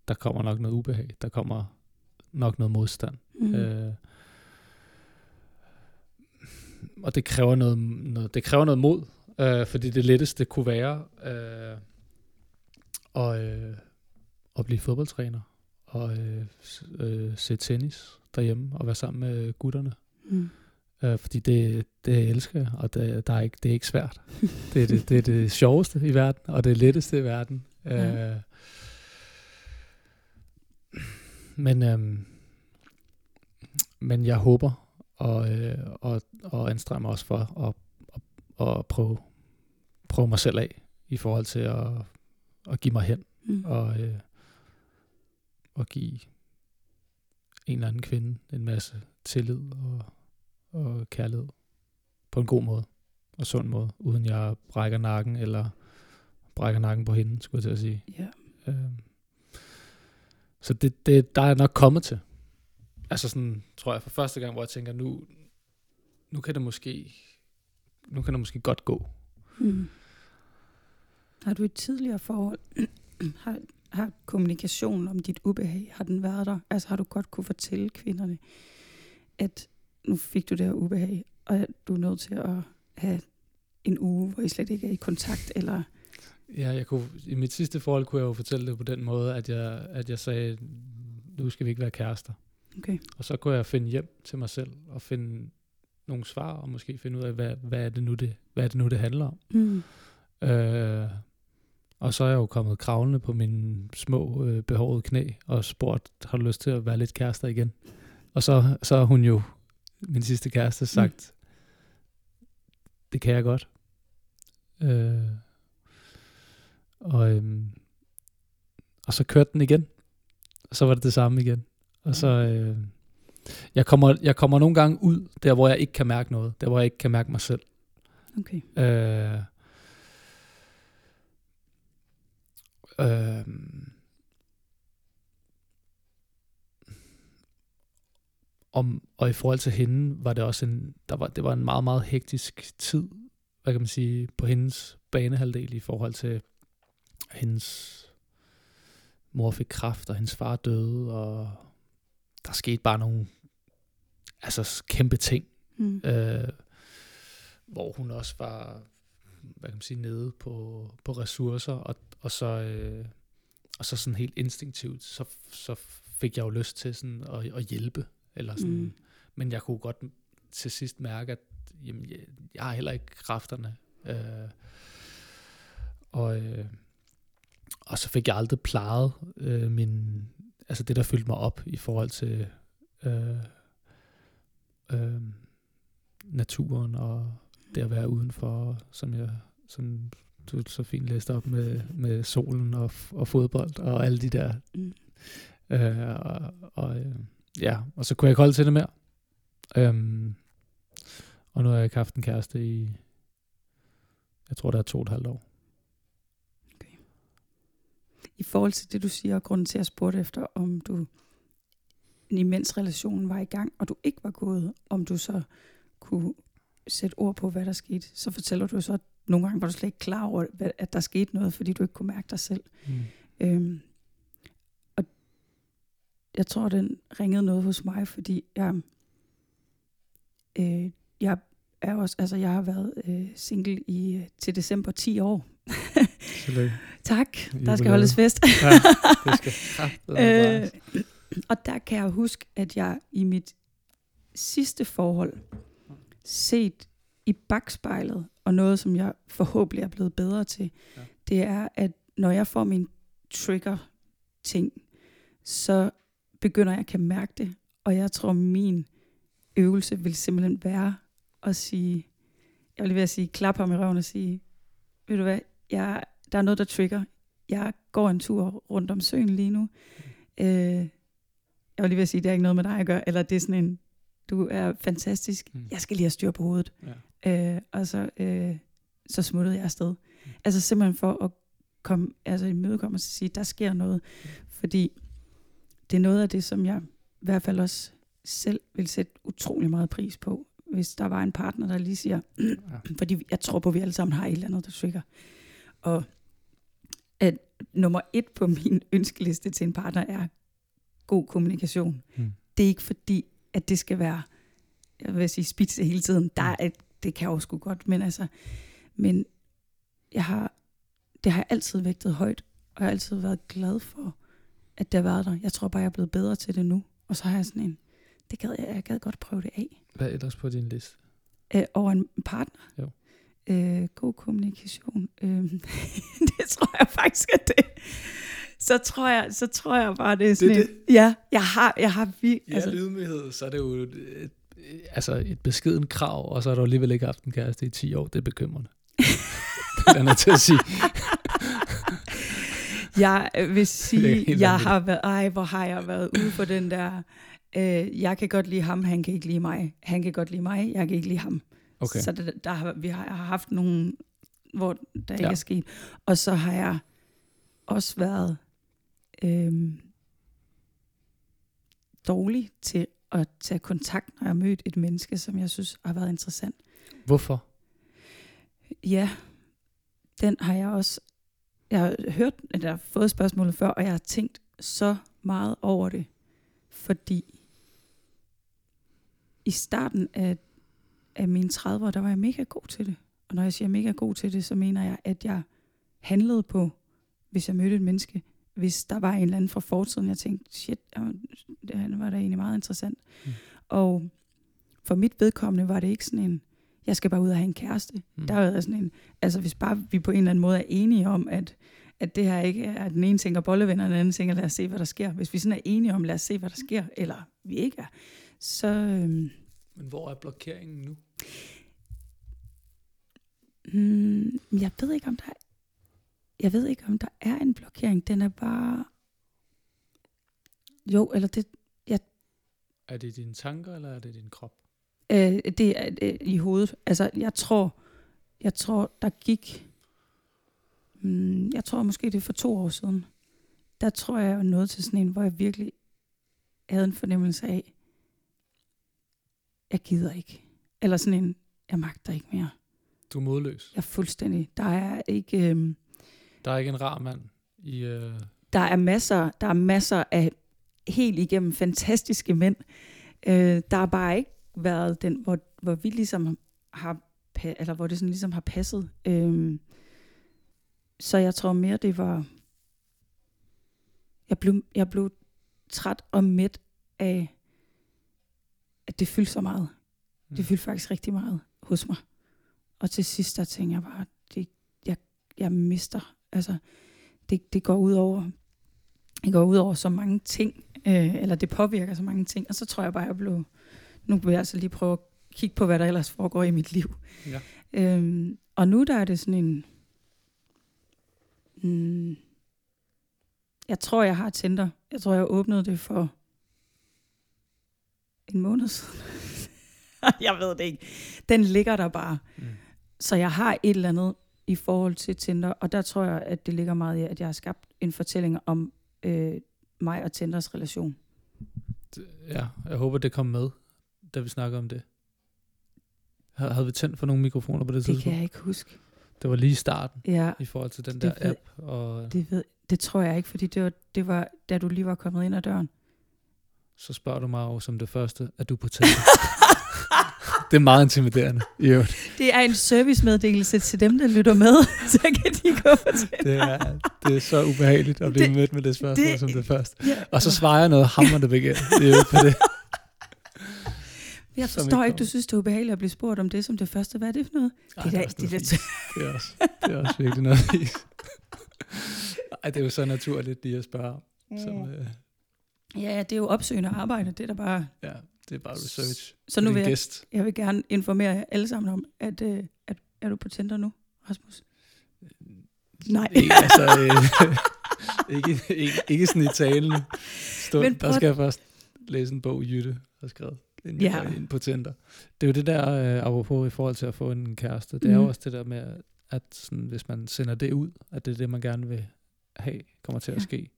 der kommer nok noget ubehag, der kommer nok noget modstand. Mm. Øh, og det kræver noget, noget, det kræver noget mod, øh, fordi det letteste kunne være øh, at, øh, at blive fodboldtræner og øh, øh, se tennis derhjemme og være sammen med gutterne. Mm. Øh, fordi det, det elsker jeg, og det, der er ikke, det er ikke svært. det, er det, det er det sjoveste i verden, og det letteste i verden. Ja. Øh, men, øhm, men jeg håber og, øh, og, og anstrenger mig også for at, at, at prøve, prøve mig selv af i forhold til at, at give mig hen Mm. og, øh, og give en eller anden kvinde en masse tillid og, og kærlighed på en god måde og sund måde, uden jeg brækker nakken eller brækker nakken på hende, skulle jeg til at sige. Ja. Øhm, så det, det, der er jeg nok kommet til. Altså sådan, tror jeg, for første gang, hvor jeg tænker, nu, nu kan det måske, nu kan det måske godt gå. Mm. Har du et tidligere forhold, [clears throat] har, har kommunikationen om dit ubehag, har den været der? Altså har du godt kunne fortælle kvinderne, at nu fik du det her ubehag, og du er nødt til at have en uge, hvor I slet ikke er i kontakt, eller... Ja, jeg kunne, i mit sidste forhold kunne jeg jo fortælle det på den måde, at jeg, at jeg sagde, nu skal vi ikke være kærester. Okay. Og så kunne jeg finde hjem til mig selv og finde nogle svar, og måske finde ud af, hvad, hvad, er, det nu, det, hvad er det nu, det handler om. Mm. Øh, og så er jeg jo kommet kravlende på mine små øh, behårede knæ og spurgt, har du lyst til at være lidt kærester igen? Og så, så har hun jo, min sidste kæreste, sagt, mm. det kan jeg godt. Øh, og, øhm, og så kørte den igen. Og så var det det samme igen. Og så, øh, jeg, kommer, jeg kommer nogle gange ud, der hvor jeg ikke kan mærke noget. Der hvor jeg ikke kan mærke mig selv. Okay. Øh, øh, om, og i forhold til hende var det også en, der var, det var en meget, meget hektisk tid, hvad kan man sige, på hendes banehalvdel i forhold til hendes mor fik kræft, og hendes far døde, og der skete bare nogle altså kæmpe ting, Mm. øh, hvor hun også var hvad kan man sige, nede på, på ressourcer, og, og, så, øh, og så sådan helt instinktivt, så, så fik jeg jo lyst til sådan at, at hjælpe, eller sådan, Mm. men jeg kunne godt til sidst mærke, at jamen, jeg, jeg har heller ikke kræfterne, øh, og, øh, og så fik jeg aldrig plejet øh, min, altså det, der fyldte mig op i forhold til øh, øh, naturen og det at være udenfor, som jeg som du så fint læste op med, med solen og, og fodbold og alle de der. Mm. Øh, og, og, øh, ja, og så kunne jeg ikke holde til det mere. Øhm, og nu har jeg ikke haft en kæreste i, jeg tror, det er to og et halvt år. I forhold til det, du siger, og grunden til, at jeg spurgte efter, om du, imens relationen var i gang, og du ikke var gået, om du så kunne sætte ord på, hvad der skete, så fortæller du så, at nogle gange var du slet ikke klar over, at der skete noget, fordi du ikke kunne mærke dig selv. Mm. Øhm, og jeg tror, den ringede noget hos mig, fordi jeg, øh, jeg er også, altså jeg har været øh, single i øh, til december 10 år. Tak, der skal Jubilæet. holdes fest. Ja, det skal [laughs] øh, og der kan jeg huske, at jeg i mit sidste forhold set i bagspejlet, og noget, som jeg forhåbentlig er blevet bedre til, Ja. ja. det er, at når jeg får min trigger-ting, så begynder jeg at kan mærke det, og jeg tror, min øvelse vil simpelthen være at sige, jeg vil lige ved at sige, klap ham i røven og sige, ved du hvad, jeg, der er noget, der trigger. Jeg går en tur rundt om søen lige nu. Øh, jeg vil lige ved at sige, det er ikke noget med dig at gøre, eller det er sådan en, du er fantastisk, Mm. jeg skal lige have styr på hovedet. Ja. Øh, og så, øh, så smuttede jeg afsted. Altså simpelthen for at komme, altså imødekomme og sige, der sker noget. Fordi det er noget af det, som jeg i hvert fald også selv vil sætte utrolig meget pris på, hvis der var en partner, der lige siger, Ja. [clears throat] fordi jeg tror på, at vi alle sammen har et eller andet, der trigger. Og at nummer et på min [laughs] ønskeliste til en partner er god kommunikation. Mm. Det er ikke fordi, at det skal være, jeg vil sige, spidse hele tiden. Der er, et- det kan jeg også sgu godt, men altså, men jeg har, det har jeg altid vægtet højt, og jeg har altid været glad for, at det har været der. Jeg tror bare, jeg er blevet bedre til det nu. Og så har jeg sådan en, det gad jeg, jeg gad godt prøve det af. Hvad er ellers på din liste? Øh, over en partner. Jo. Øh, god kommunikation. Øh, [laughs] det tror jeg faktisk er det. Så tror jeg, så tror jeg bare, det er sådan Det det, Ja, jeg har, jeg har vi, Ja, altså, altså, ydmyghed, så er det jo et, et, altså et beskeden krav, og så har du alligevel ikke haft en kæreste i 10 år. Det er bekymrende. [laughs] det er nødt til at sige. Jeg vil sige, jeg har været, ej, hvor har jeg været ude på den der, øh, jeg kan godt lide ham, han kan ikke lide mig. Han kan godt lide mig, jeg kan ikke lide ham. Okay. Så der, der har, vi har, jeg har haft nogle, hvor der ikke Ja. er sket. Og så har jeg også været øhm, dårlig til at tage kontakt, når jeg har mødt et menneske, som jeg synes har været interessant. Hvorfor? Ja, den har jeg også, jeg har hørt, eller har fået spørgsmålet før, og jeg har tænkt så meget over det, fordi i starten af, af mine 30'ere, der var jeg mega god til det. Og når jeg siger mega god til det, så mener jeg, at jeg handlede på, hvis jeg mødte et menneske, hvis der var en eller anden fra fortiden, jeg tænkte, shit, det var da egentlig meget interessant. Mm. Mm. Og for mit vedkommende var det ikke sådan en, jeg skal bare ud og have en kæreste. Mm. Mm. Der er sådan en, altså hvis bare vi på en eller anden måde er enige om, at, at det her ikke er, at den ene tænker bollevenner, og den anden tænker, lad os se, hvad der sker. Hvis vi sådan er enige om, lad os se, hvad der sker, eller vi ikke er, så øhm, Men hvor er blokeringen nu? Hmm, jeg ved ikke, om der er, jeg ved ikke, om der er en blokering. Den er bare, jo, eller det, Er det dine tanker, eller er det din krop? Øh, det er øh, i hovedet. Altså, jeg tror, jeg tror, der gik, mm, jeg tror måske det er for to år siden, der tror jeg, jeg nået til sådan en, hvor jeg virkelig havde en fornemmelse af, jeg gider ikke. Eller sådan en, jeg magter ikke mere. Du er modløs. Jeg er fuldstændig, der er ikke, øh, Der er ikke en rar mand i... Øh, der er masser, der er masser af helt igennem fantastiske mænd. Øh, der har bare ikke været den, hvor, hvor vi ligesom har, eller hvor det sådan ligesom har passet. Øh, så jeg tror mere, det var, jeg blev, jeg blev træt og mæt af, at det fyldte så meget. Mm. Det fyldte faktisk rigtig meget hos mig. Og til sidst, der tænkte jeg bare, det, jeg, jeg mister, altså, det, det går ud over det går ud over så mange ting, øh, eller det påvirker så mange ting, og så tror jeg bare, jeg blev, nu vil jeg altså lige prøve at kigge på, hvad der ellers foregår i mit liv. Ja. Øhm, og nu der er det sådan en, mm, jeg tror, jeg har Tinder. Jeg tror, jeg åbnede det for en måned siden. [laughs] jeg ved det ikke. Den ligger der bare. Mm. Så jeg har et eller andet i forhold til Tinder, og der tror jeg, at det ligger meget i, at jeg har skabt en fortælling om øh, mig og Tinders relation. Ja, jeg håber, det kom med, da vi snakker om det. Havde vi tændt for nogle mikrofoner på det, Det tidspunkt? kan jeg ikke huske. Det var lige i starten, Ja, i forhold til den Det der ved- app. Og det, ved, det tror jeg ikke, fordi det var, det var, da du lige var kommet ind ad døren. så spørger du mig jo som det første, at du på Tinder. [laughs] det er meget intimiderende. Jo, Det er en servicemeddelelse til dem, der lytter med, [laughs] så kan de gå Tinder. det er, det er så ubehageligt at blive Det- mødt med det spørgsmål det- som det første. Ja. Og så svarer jeg noget hammerende begært. Det er jo på det. [laughs] Jeg forstår ikke du synes, det er ubehageligt at blive spurgt om det som det første. Hvad er det for noget? Ej, det, er det, noget der, fis. det, er også, det er også virkelig noget fis. Ej, det er jo så naturligt lige at spørge om. Som, øh, ja, ja, det er jo opsøgende arbejde. Det er der bare... ja, det er bare research. Så nu vil jeg, gæst. jeg vil gerne informere jer alle sammen om, at, øh, at er du på Tinder nu, Rasmus? Nej. Ikke, altså, øh, [laughs] ikke, ikke, ikke sådan i talen. Stund. Men Der skal jeg først læse en bog, Jytte har skrevet, inden jeg Ja. går ind på Tinder. Det er jo det der, øh, apropos i forhold til at få en kæreste, det er jo Mhm. også det der med, at sådan, hvis man sender det ud, at det er det, man gerne vil have, kommer til at Ja. ske.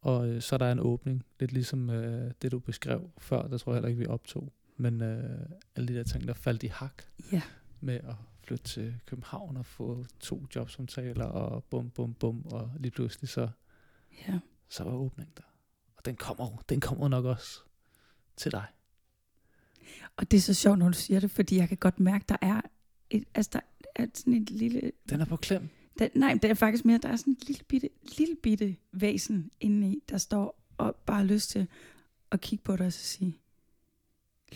Og øh, så er der en åbning, lidt ligesom øh, det, du beskrev før, der tror jeg heller ikke, vi optog. Men øh, alle de der ting, der faldt i hak Ja. med at flytte til København og få to jobsamtaler og bum, bum, bum, og lige pludselig så, Ja. så var åbningen der. Og den kommer den kommer nok også til dig. Og det er så sjovt, når du siger det, fordi jeg kan godt mærke, der er et, altså der er sådan et lille... Den er på klem. Der, nej, det er faktisk mere, der er sådan et lille bitte, lille bitte væsen inde i, der står og bare har lyst til at kigge på dig og så sige,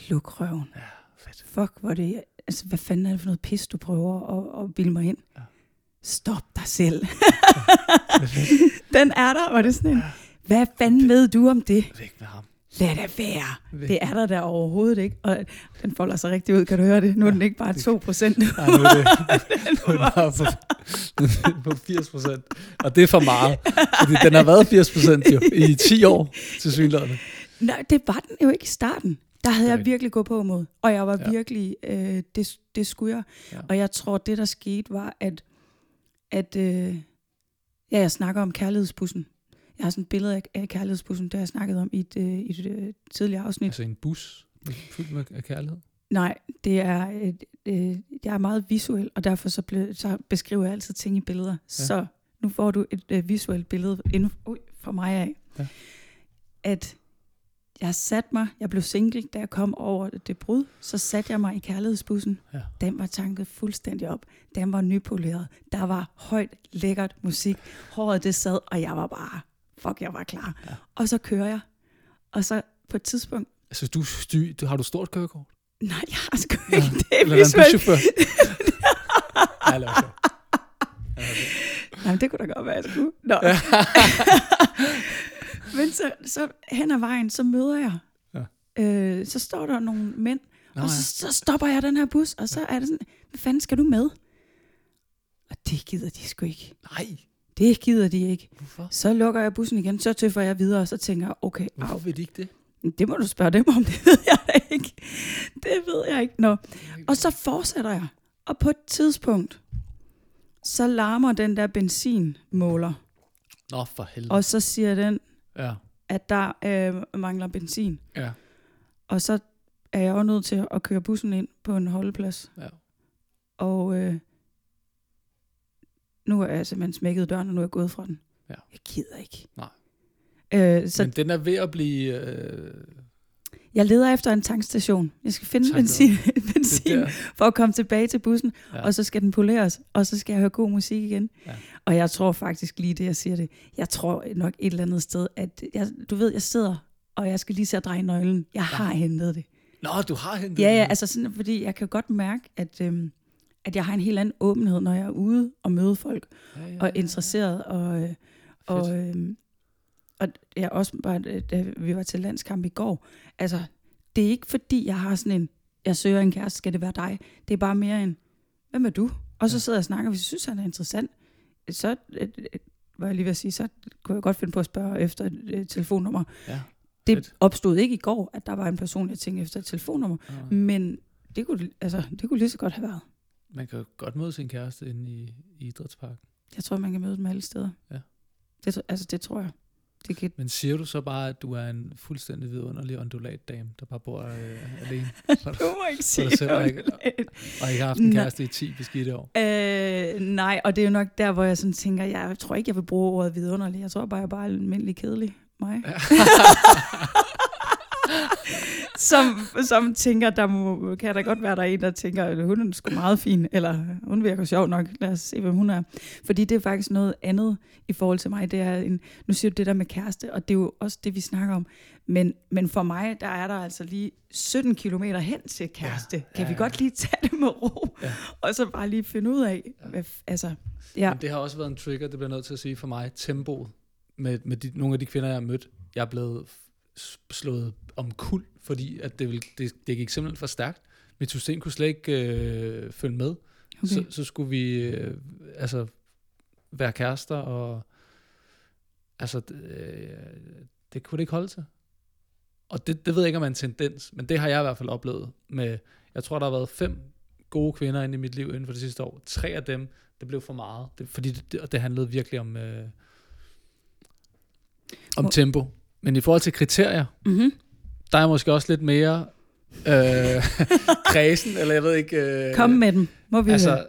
luk røven. Ja, fedt. Fuck, hvor det altså, hvad fanden er det for noget pis, du prøver at, at bilde mig ind? Ja. Stop dig selv. [laughs] Fedt. Den er der, og det er sådan en, hvad fanden ved du om det? Væk med ham. Lad det være. Det er der der overhovedet ikke. Og den folder sig rigtig ud, kan du høre det? Nu er den ikke bare 2 procent. Nej, nu er det, [laughs] nu er bare [laughs] på, på 80 procent. Og det er for meget. Fordi den har været 80 procent jo i 10 år til synligheden. Nej, det var den jo ikke i starten. Der havde jeg Okay. virkelig gået på mod. Og jeg var Ja. ja. virkelig, øh, det, det skulle jeg. Ja. Ja. Og jeg tror, det der skete var, at, at øh, ja, jeg snakker om kærlighedsbussen. Jeg har sådan et billede af, af kærlighedsbussen, det har jeg snakket om i et, øh, i et øh, tidligere afsnit. Altså en bus fyldt med af kærlighed. Nej, det er, øh, øh, jeg er meget visuel, og derfor så, ble, så beskriver jeg altid ting i billeder. Ja. Så nu får du et øh, visuelt billede inden, uh, fra mig af. Ja. At jeg har sat mig, jeg blev single, da jeg kom over det brud, så satte jeg mig i kærlighedsbussen. Ja. Den var tanket fuldstændig op. Den var nypoleret. Der var højt, lækkert musik. Håret det sad, og jeg var bare, fuck, jeg var klar. Ja. Og så kører jeg. Og så på et tidspunkt, Altså, du, styr, du har du stort kørekort? nej, jeg har sgu ikke, det er Eller er en buschauffør? [laughs] Ej, lad. Ja. [laughs] Nej, det kunne da godt være, jeg skulle. Nå. [laughs] men så, så hen ad vejen, så møder jeg. Ja. Øh, så står der nogle mænd, Nå, og ja. så, så stopper jeg den her bus, og så er det sådan, hvad fanden skal du med? Og det gider de sgu ikke. Nej, Det gider de ikke. hvorfor? Så lukker jeg bussen igen, så tøffer jeg videre, og så tænker jeg, okay, Hvorfor vil de ikke det? det må du spørge dem om, [laughs] det ved jeg ikke. Det ved jeg ikke. Nå. Og så fortsætter jeg. Og på et tidspunkt, så larmer den der benzinmåler, Nå, for helvede. og så siger den, Ja, at der øh, mangler benzin. ja, Og så er jeg jo nødt til at køre bussen ind på en holdeplads. ja. Og øh, nu er jeg simpelthen smækket døren, og nu er jeg gået fra den. Ja. Jeg gider ikke. Nej. Øh, så Men den er ved at blive... Øh, jeg leder efter en tankstation. Jeg skal finde Tak, benzin, det benzin for at komme tilbage til bussen, Ja. ja. og så skal den poleres, og så skal jeg høre god musik igen. Ja. Og jeg tror faktisk lige det, jeg siger det, jeg tror nok et eller andet sted, at jeg, du ved, jeg sidder, og jeg skal lige se at dreje nøglen. Jeg har hentet det. Nå, du har hentet Ja, ja, den. altså sådan, fordi jeg kan godt mærke, at, øhm, at jeg har en helt anden åbenhed, når jeg er ude og møde folk, ja, ja, og er interesseret, og, øh, Og, øhm, og jeg også bare, da vi var til landskamp i går, altså, det er ikke fordi, jeg har sådan en, jeg søger en kæreste, skal det være dig? Det er bare mere en, hvem er du? Og så Ja. sidder jeg og snakker, hvis jeg synes, han er interessant, så, øh, øh, var jeg lige ved at sige, så kunne jeg godt finde på at spørge efter et øh, telefonnummer. Ja. Det Fedt. opstod ikke i går, at der var en person, jeg tænkte efter et telefonnummer, Ja. men det kunne, altså, det kunne lige så godt have været. Man kan jo godt møde sin kæreste inde i, i idrætsparken. Jeg tror, man kan møde dem alle steder. Ja. Det, altså, det tror jeg. Det kan, Men siger du så bare, at du er en fuldstændig vidunderlig undulatdame, der bare bor øh, alene? [laughs] Du må ikke sige det. ikke- og ikke har haft en Nej. kæreste i 10 beskidte år? Øh, nej, og det er jo nok der, hvor jeg sådan tænker, jeg tror ikke, jeg vil bruge ordet vidunderlig. Jeg tror bare, jeg er bare almindelig kedelig. Mig. [laughs] [laughs] [laughs] som, som tænker, der må, kan da godt være, der er en, der tænker, at hun er sgu meget fin, eller hun virker sjov nok, lad os se, hvem hun er. Fordi det er faktisk noget andet i forhold til mig. Det er en, nu siger du det der med kæreste, og det er jo også det, vi snakker om. Men, men for mig, der er der altså lige 17 kilometer hen til kæreste. Ja, Kan ja, vi ja. godt lige tage det med ro, Ja. [laughs] og så bare lige finde ud af, Ja. hvad, altså, ja. Men det har også været en trigger, det bliver nødt til at sige for mig, tempoet med, med de, nogle af de kvinder, jeg har mødt. Jeg er blevet slået om kul, fordi at det, vil, det, det gik simpelthen for stærkt. Mit system kunne slet ikke øh, følge med. Okay. Så, så skulle vi øh, altså være kærester, og altså, øh, det kunne det ikke holde til. Og det, det ved jeg ikke, om er en tendens, men det har jeg i hvert fald oplevet med, jeg tror, der har været fem gode kvinder inde i mit liv inden for det sidste år. Tre af dem, det blev for meget, det, fordi det, det, det handlede virkelig om, øh, om tempo. Men i forhold til kriterier, Mm-hmm. Der er måske også lidt mere øh, [laughs] kredsen, eller jeg ved ikke... Øh, Kom med dem, må vi høre. Altså,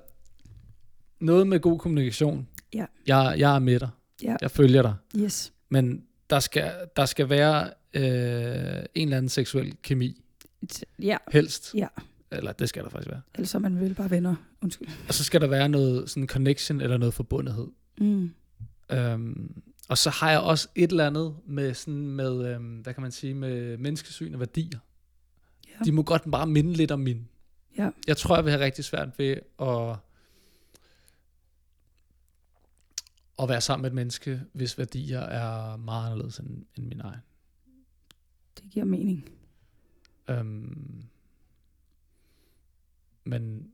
noget med god kommunikation. Ja. Jeg, jeg er med dig. Ja. Jeg følger dig. Yes. Men der skal, der skal være øh, en eller anden seksuel kemi, Ja, helst. Ja. Eller det skal der faktisk være. ellers er man vel bare venner. Undskyld. Og så skal der være noget sådan connection eller noget forbundethed. Mm. Øhm, og så har jeg også et eller andet med sådan med, øhm, hvad kan man sige, med menneskesyn og værdier. Ja. De må godt bare minde lidt om mine. Ja. Jeg tror, jeg vil have rigtig svært ved at, at være sammen med et menneske, hvis værdier er meget anderledes end, end min egen. Det giver mening. Øhm, men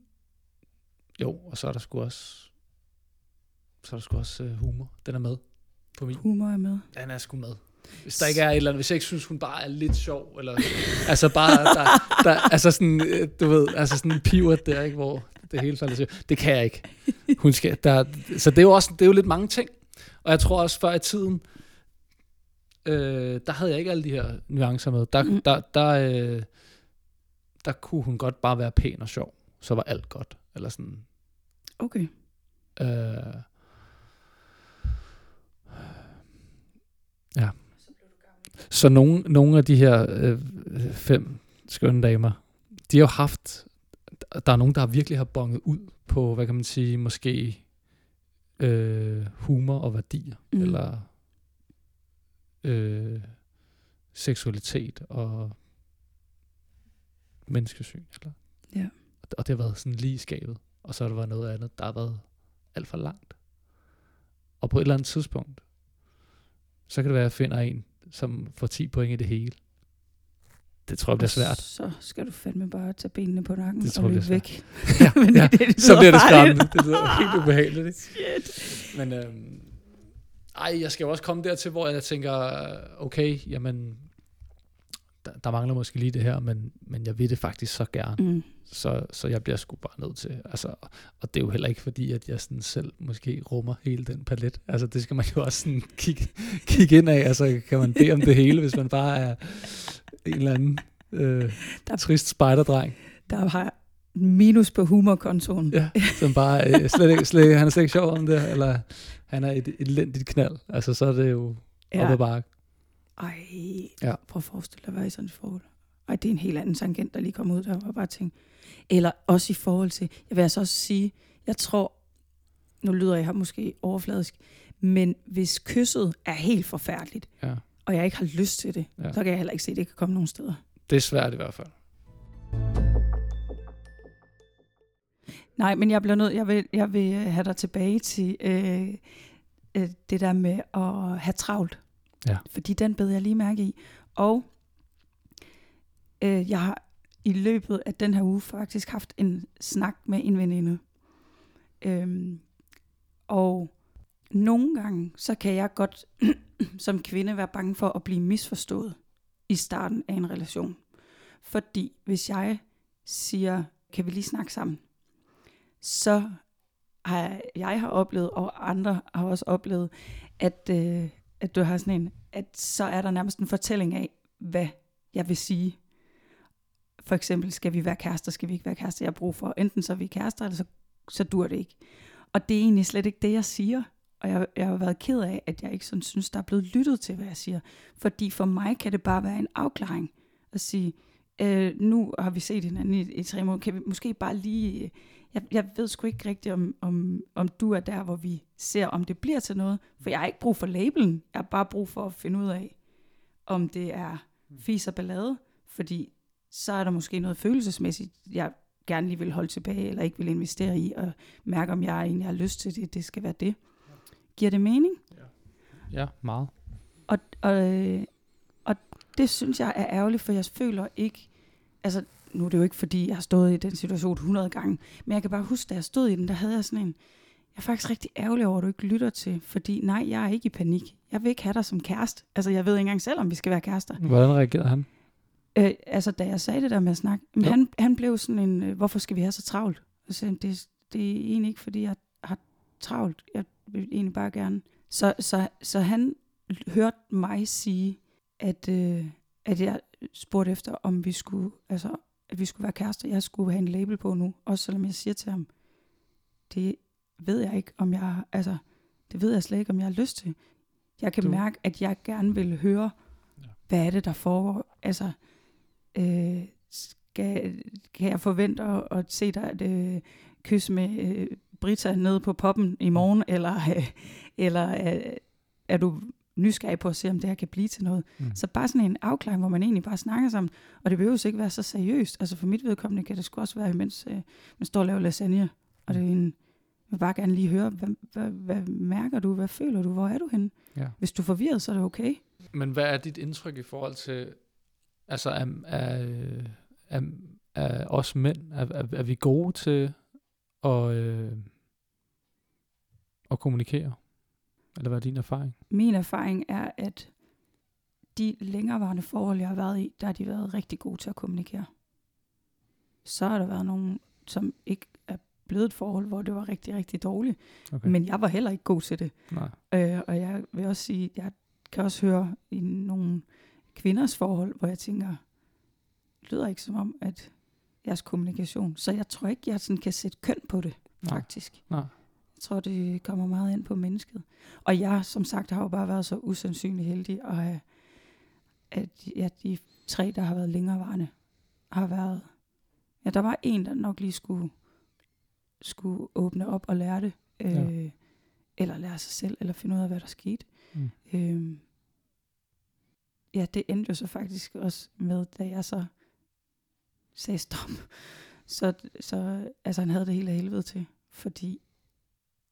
jo, og så er der sgu også, så er der sgu også uh, humor. Den er med på min. Humor er med. Den er sgu med. Hvis der ikke er et eller andet, hvis jeg ikke synes, hun bare er lidt sjov, eller [laughs] altså bare, der, der, altså sådan, øh, du ved, altså sådan en pivot der, ikke, hvor det hele falder til. Det kan jeg ikke. Hun skal, der, så det er jo også, det er jo lidt mange ting. Og jeg tror også før i tiden, øh, der havde jeg ikke alle de her nuancer med. Der, Mm. der, der, øh, der kunne hun godt bare være pæn og sjov. Så var alt godt. Eller sådan, Okay. Øh, ja. Så nogle, nogle af de her øh, fem skønne damer, de har jo haft, der er nogen, der virkelig har bonget ud på, hvad kan man sige, måske øh, humor og værdier, Mm. eller øh, seksualitet og menneskesyn. Eller? Ja. Og det har været sådan lige skabet. Og så har der været noget andet, der har været alt for langt. Og på et eller andet tidspunkt, så kan det være, at jeg finder en, som får 10 point i det hele. Det tror jeg bliver svært. Så skal du fandme bare tage benene på nakken Det tror og løbe væk. ja, [laughs] Men ja. det- det Så bliver det skræmmende. Det lyder helt ubehageligt. Ikke? [laughs] Shit. Men øhm, ej, jeg skal jo også komme dertil, hvor jeg tænker, okay, jamen, der, der mangler måske lige det her, men, men jeg vil det faktisk så gerne. Mm. Så, så jeg bliver sgu bare nødt til. Altså, og det er jo heller ikke fordi, at jeg sådan selv måske rummer hele den palet. Altså det skal man jo også sådan [laughs] kigge, kigge ind af. Altså kan man bede om det hele, hvis man bare er en eller anden øh, Der- trist spejderdreng. Der har minus på humorkontoen. Ja, som bare øh, slet ikke, slet, han er slet ikke sjov om det, eller han er et, et elendigt knald. Altså så er det jo ja. op ad bakke. Ej, Ja. prøv at forestille dig at være i sådan et forhold. Ej, det er en helt anden tangent, der lige kom ud, der var bare ting. Eller også i forhold til, jeg vil altså også sige, jeg tror, nu lyder jeg her måske overfladisk, men hvis kysset er helt forfærdeligt, Ja. og jeg ikke har lyst til det, Ja. ja. så kan jeg heller ikke se, at det kan komme nogen steder. Det er svært i hvert fald. Nej, men jeg bliver nødt, jeg vil, jeg vil øh, have dig tilbage til, øh, øh, det der med at have travlt. Ja. Fordi den bed jeg lige mærke i. Og øh, jeg har i løbet af den her uge faktisk haft en snak med en veninde. Øhm, og nogle gange, så kan jeg godt [clears throat] som kvinde være bange for at blive misforstået i starten af en relation. Fordi hvis jeg siger, kan vi lige snakke sammen, så har jeg, jeg har oplevet, og andre har også oplevet, at, øh, at du har sådan en, at så er der nærmest en fortælling af, hvad jeg vil sige. For eksempel, skal vi være kærester, skal vi ikke være kærester? Jeg har brug for, enten så er vi kærester, eller så, så dur det ikke. Og det er egentlig slet ikke det, jeg siger. Og jeg, jeg har været ked af, at jeg ikke sådan synes, der er blevet lyttet til, hvad jeg siger. Fordi for mig kan det bare være en afklaring at sige, øh, nu har vi set hinanden i, i tre måneder, kan vi måske bare lige... Jeg, jeg ved sgu ikke rigtigt, om, om, om du er der, hvor vi ser, om det bliver til noget. For jeg har ikke brug for labelen. Jeg har bare brug for at finde ud af, om det er fis og ballade. Fordi så er der måske noget følelsesmæssigt, jeg gerne lige vil holde tilbage, eller ikke vil investere i, og mærke, om jeg egentlig har lyst til det. Det skal være det. Giver det mening? Ja, meget. Og, og, øh, og det synes jeg er ærgerligt, for jeg føler ikke, altså nu er det jo ikke fordi, jeg har stået i den situation 100 gange, men jeg kan bare huske, da jeg stod i den, der havde jeg sådan en, jeg er faktisk rigtig ærgerlig over, at du ikke lytter til, fordi nej, jeg er ikke i panik. Jeg vil ikke have dig som kæreste. Altså jeg ved ikke engang selv, om vi skal være kærester. Hvordan reagerede han? Øh, altså da jeg sagde det der med at snakke, men Ja. han, han blev sådan en, øh, hvorfor skal vi have så travlt? Jeg sagde, det, det er egentlig ikke, fordi jeg har travlt. Jeg vil egentlig bare gerne. Så, så, så han hørte mig sige, at, øh, at jeg spurgte efter, om vi skulle, altså, at vi skulle være kærester. Jeg skulle have en label på nu, også selvom jeg siger til ham, det ved jeg ikke, om jeg, altså, det ved jeg slet ikke, om jeg har lyst til. Jeg kan Du- mærke, at jeg gerne vil høre, Ja. ja. hvad er det, der foregår. Altså, øh, skal, kan jeg forvente at, at se dig et øh, kys med øh, Brita nede på poppen i morgen, eller, øh, eller øh, er du nysgerrig på at se, om det her kan blive til noget. Mm. Så bare sådan en afklaring, hvor man egentlig bare snakker sammen, og det behøver ikke være så seriøst. Altså for mit vedkommende kan det sgu også være, mens øh, man står og laver lasagne, og det er en, jeg vil bare gerne lige høre, hvad, hvad, hvad mærker du, hvad føler du, hvor er du henne? Ja. Hvis du er forvirret, så er det okay. Men hvad er dit indtryk i forhold til, altså er, er, er, er os mænd, er, er, er vi gode til at, øh, at kommunikere? Eller hvad er din erfaring? Min erfaring er, at de længerevarende forhold, jeg har været i, der har de været rigtig gode til at kommunikere. Så har der været nogen, som ikke er blevet et forhold, hvor det var rigtig, rigtig dårligt. Okay. Men jeg var heller ikke god til det. Nej. Øh, og jeg vil også sige, jeg kan også høre i nogle kvinders forhold, hvor jeg tænker, det lyder ikke som om, at jeres kommunikation. Så jeg tror ikke, jeg sådan kan sætte køn på det, Nej. faktisk. Nej. Jeg tror, det kommer meget ind på mennesket. Og jeg, som sagt, har jo bare været så usandsynlig heldig, at, have, at ja, de tre, der har været længerevarende, har været... Ja, der var en, der nok lige skulle, skulle åbne op og lære det. Øh, Ja. Eller lære sig selv, eller finde ud af, hvad der skete. Mm. Øh, ja, det endte jo så faktisk også med, da jeg så sagde stop. [laughs] Så, så altså, han havde det hele af helvede til, fordi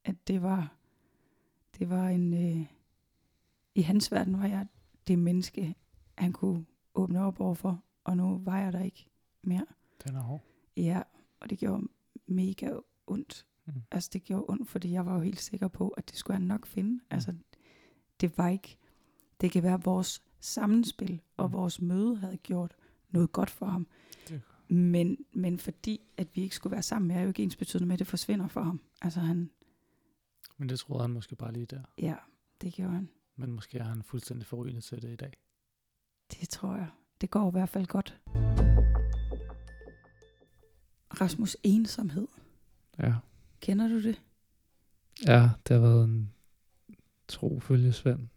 at det var, det var en, øh, i hans verden var jeg det menneske, han kunne åbne op overfor, og nu var jeg der ikke mere. Den er hård. Ja, og det gjorde mega ondt. Mm. Altså det gjorde ondt, fordi jeg var jo helt sikker på, at det skulle han nok finde. Mm. Altså det var ikke, det kan være at vores sammenspil og Mm. vores møde havde gjort noget godt for ham. Det- Men, men fordi, at vi ikke skulle være sammen, er jo ikke ens betydende med, at det forsvinder for ham. Altså han, Men det troede han måske bare lige der. ja, det gjorde han. Men måske er han fuldstændig forrygende til det i dag. Det tror jeg. Det går i hvert fald godt. Rasmus ensomhed. Ja. Kender du det? Ja, det har været en tro følgesvend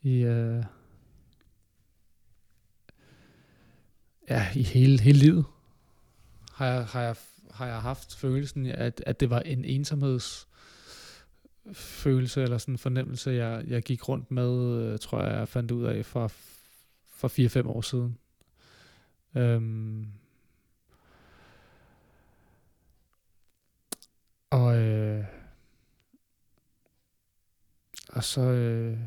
i, øh, ja, i hele, hele livet. Har jeg, har, jeg, har jeg haft følelsen, at, at det var en følelse eller sådan en fornemmelse, jeg, jeg gik rundt med, øh, tror jeg, jeg fandt ud af for, for 4-5 år siden. Øhm, og øh, og så, øh,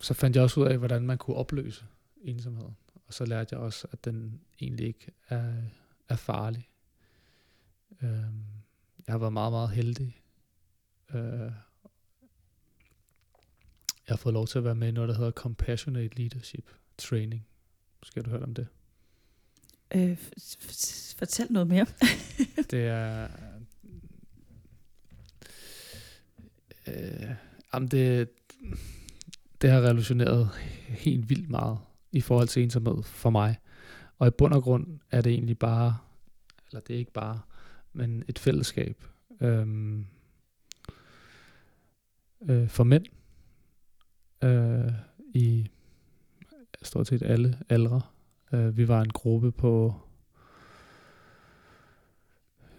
så fandt jeg også ud af, hvordan man kunne opløse ensomhed. Og så lærte jeg også, at den egentlig ikke er, er farlig. Øhm, jeg har været meget, meget heldig. Øh, jeg har fået lov til at være med i noget, der hedder Compassionate Leadership Training. Skal du høre om det? Øh, fortæl noget mere. [laughs] det er... Øh, jamen det, det har revolutioneret helt vildt meget i forhold til ensomhed for mig. Og i bund og grund er det egentlig bare, eller det er ikke bare, men et fællesskab øhm, øh, for mænd øh, i stort set alle aldre. Øh, vi var en gruppe på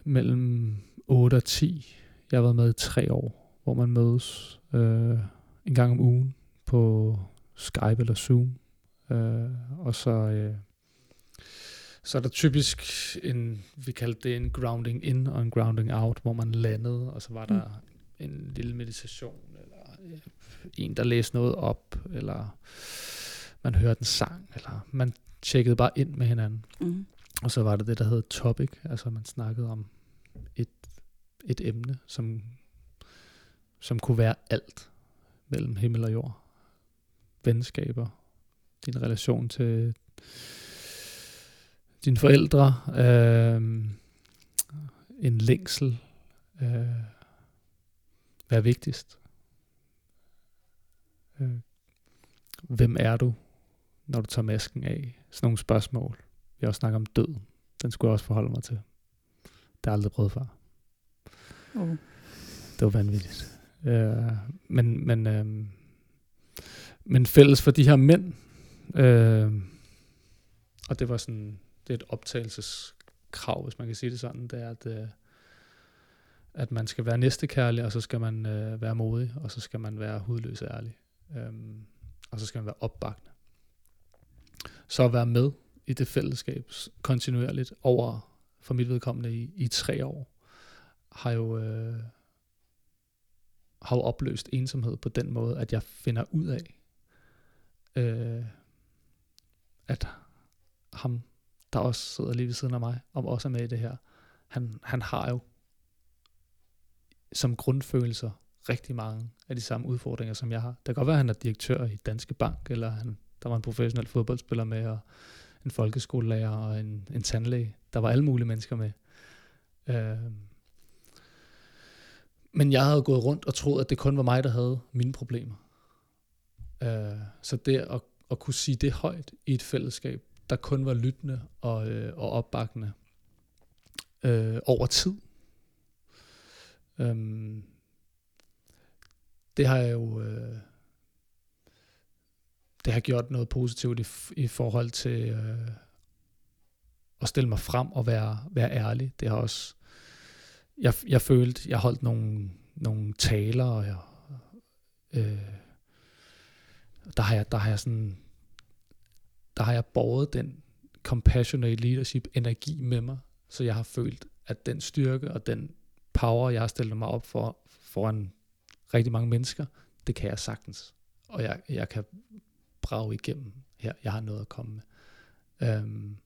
mellem 8 og 10. Jeg har været med i tre år, hvor man mødes øh, en gang om ugen på Skype eller Zoom. Øh, og så, øh, så er der typisk en, vi kaldte det en grounding in og en grounding out, hvor man landede, og så var der mm. en lille meditation, eller en, der læste noget op, eller man hørte en sang, eller man tjekkede bare ind med hinanden. Mm. Og så var det det, der hed topic, altså man snakkede om et, et emne, som, som kunne være alt mellem himmel og jord. Venskaber, din relation til dine forældre, øh, en længsel, øh, hvad er vigtigst? Øh, hvem er du, når du tager masken af? Sådan nogle spørgsmål. Vi har også snakket om døden. Den skulle jeg også forholde mig til. Det har jeg aldrig prøvet før. Oh. Det var vanvittigt. Øh, men, men, øh, men fælles for de her mænd, øh, og det var sådan, det er et optagelseskrav, hvis man kan sige det sådan, det er, at, øh, at man skal være næstekærlig, og så skal man øh, være modig, og så skal man være hudløs ærlig. Øhm, og så skal man være opbakende. Så at være med i det fællesskab kontinuerligt over, for mit vedkommende, i, i tre år, har jo, øh, har jo opløst ensomhed på den måde, at jeg finder ud af, øh, at ham, der også sidder lige ved siden af mig, og også er med i det her, han, han har jo som grundfølelser rigtig mange af de samme udfordringer, som jeg har. Det kan godt være, at han er direktør i Danske Bank, eller han, der var en professionel fodboldspiller med, og en folkeskolelærer og en, en tandlæge. Der var alle mulige mennesker med. Øh, men jeg havde gået rundt og troet, at det kun var mig, der havde mine problemer. Øh, så det at, at kunne sige det højt i et fællesskab, der kun var lyttende og, øh, og opbakkende øh, over tid, øh, det har jeg jo... Øh, det har gjort noget positivt i, i forhold til øh, at stille mig frem og være, være ærlig. Det har også jeg, jeg følte, jeg holdt nogle, nogle taler, og jeg, øh, der har jeg, der har jeg sådan, der har jeg båret den compassionate leadership energi med mig, så jeg har følt, at den styrke og den power, jeg har stillet mig op for, foran rigtig mange mennesker, det kan jeg sagtens. Og jeg, jeg kan brage igennem her. Jeg har noget at komme med. Øhm,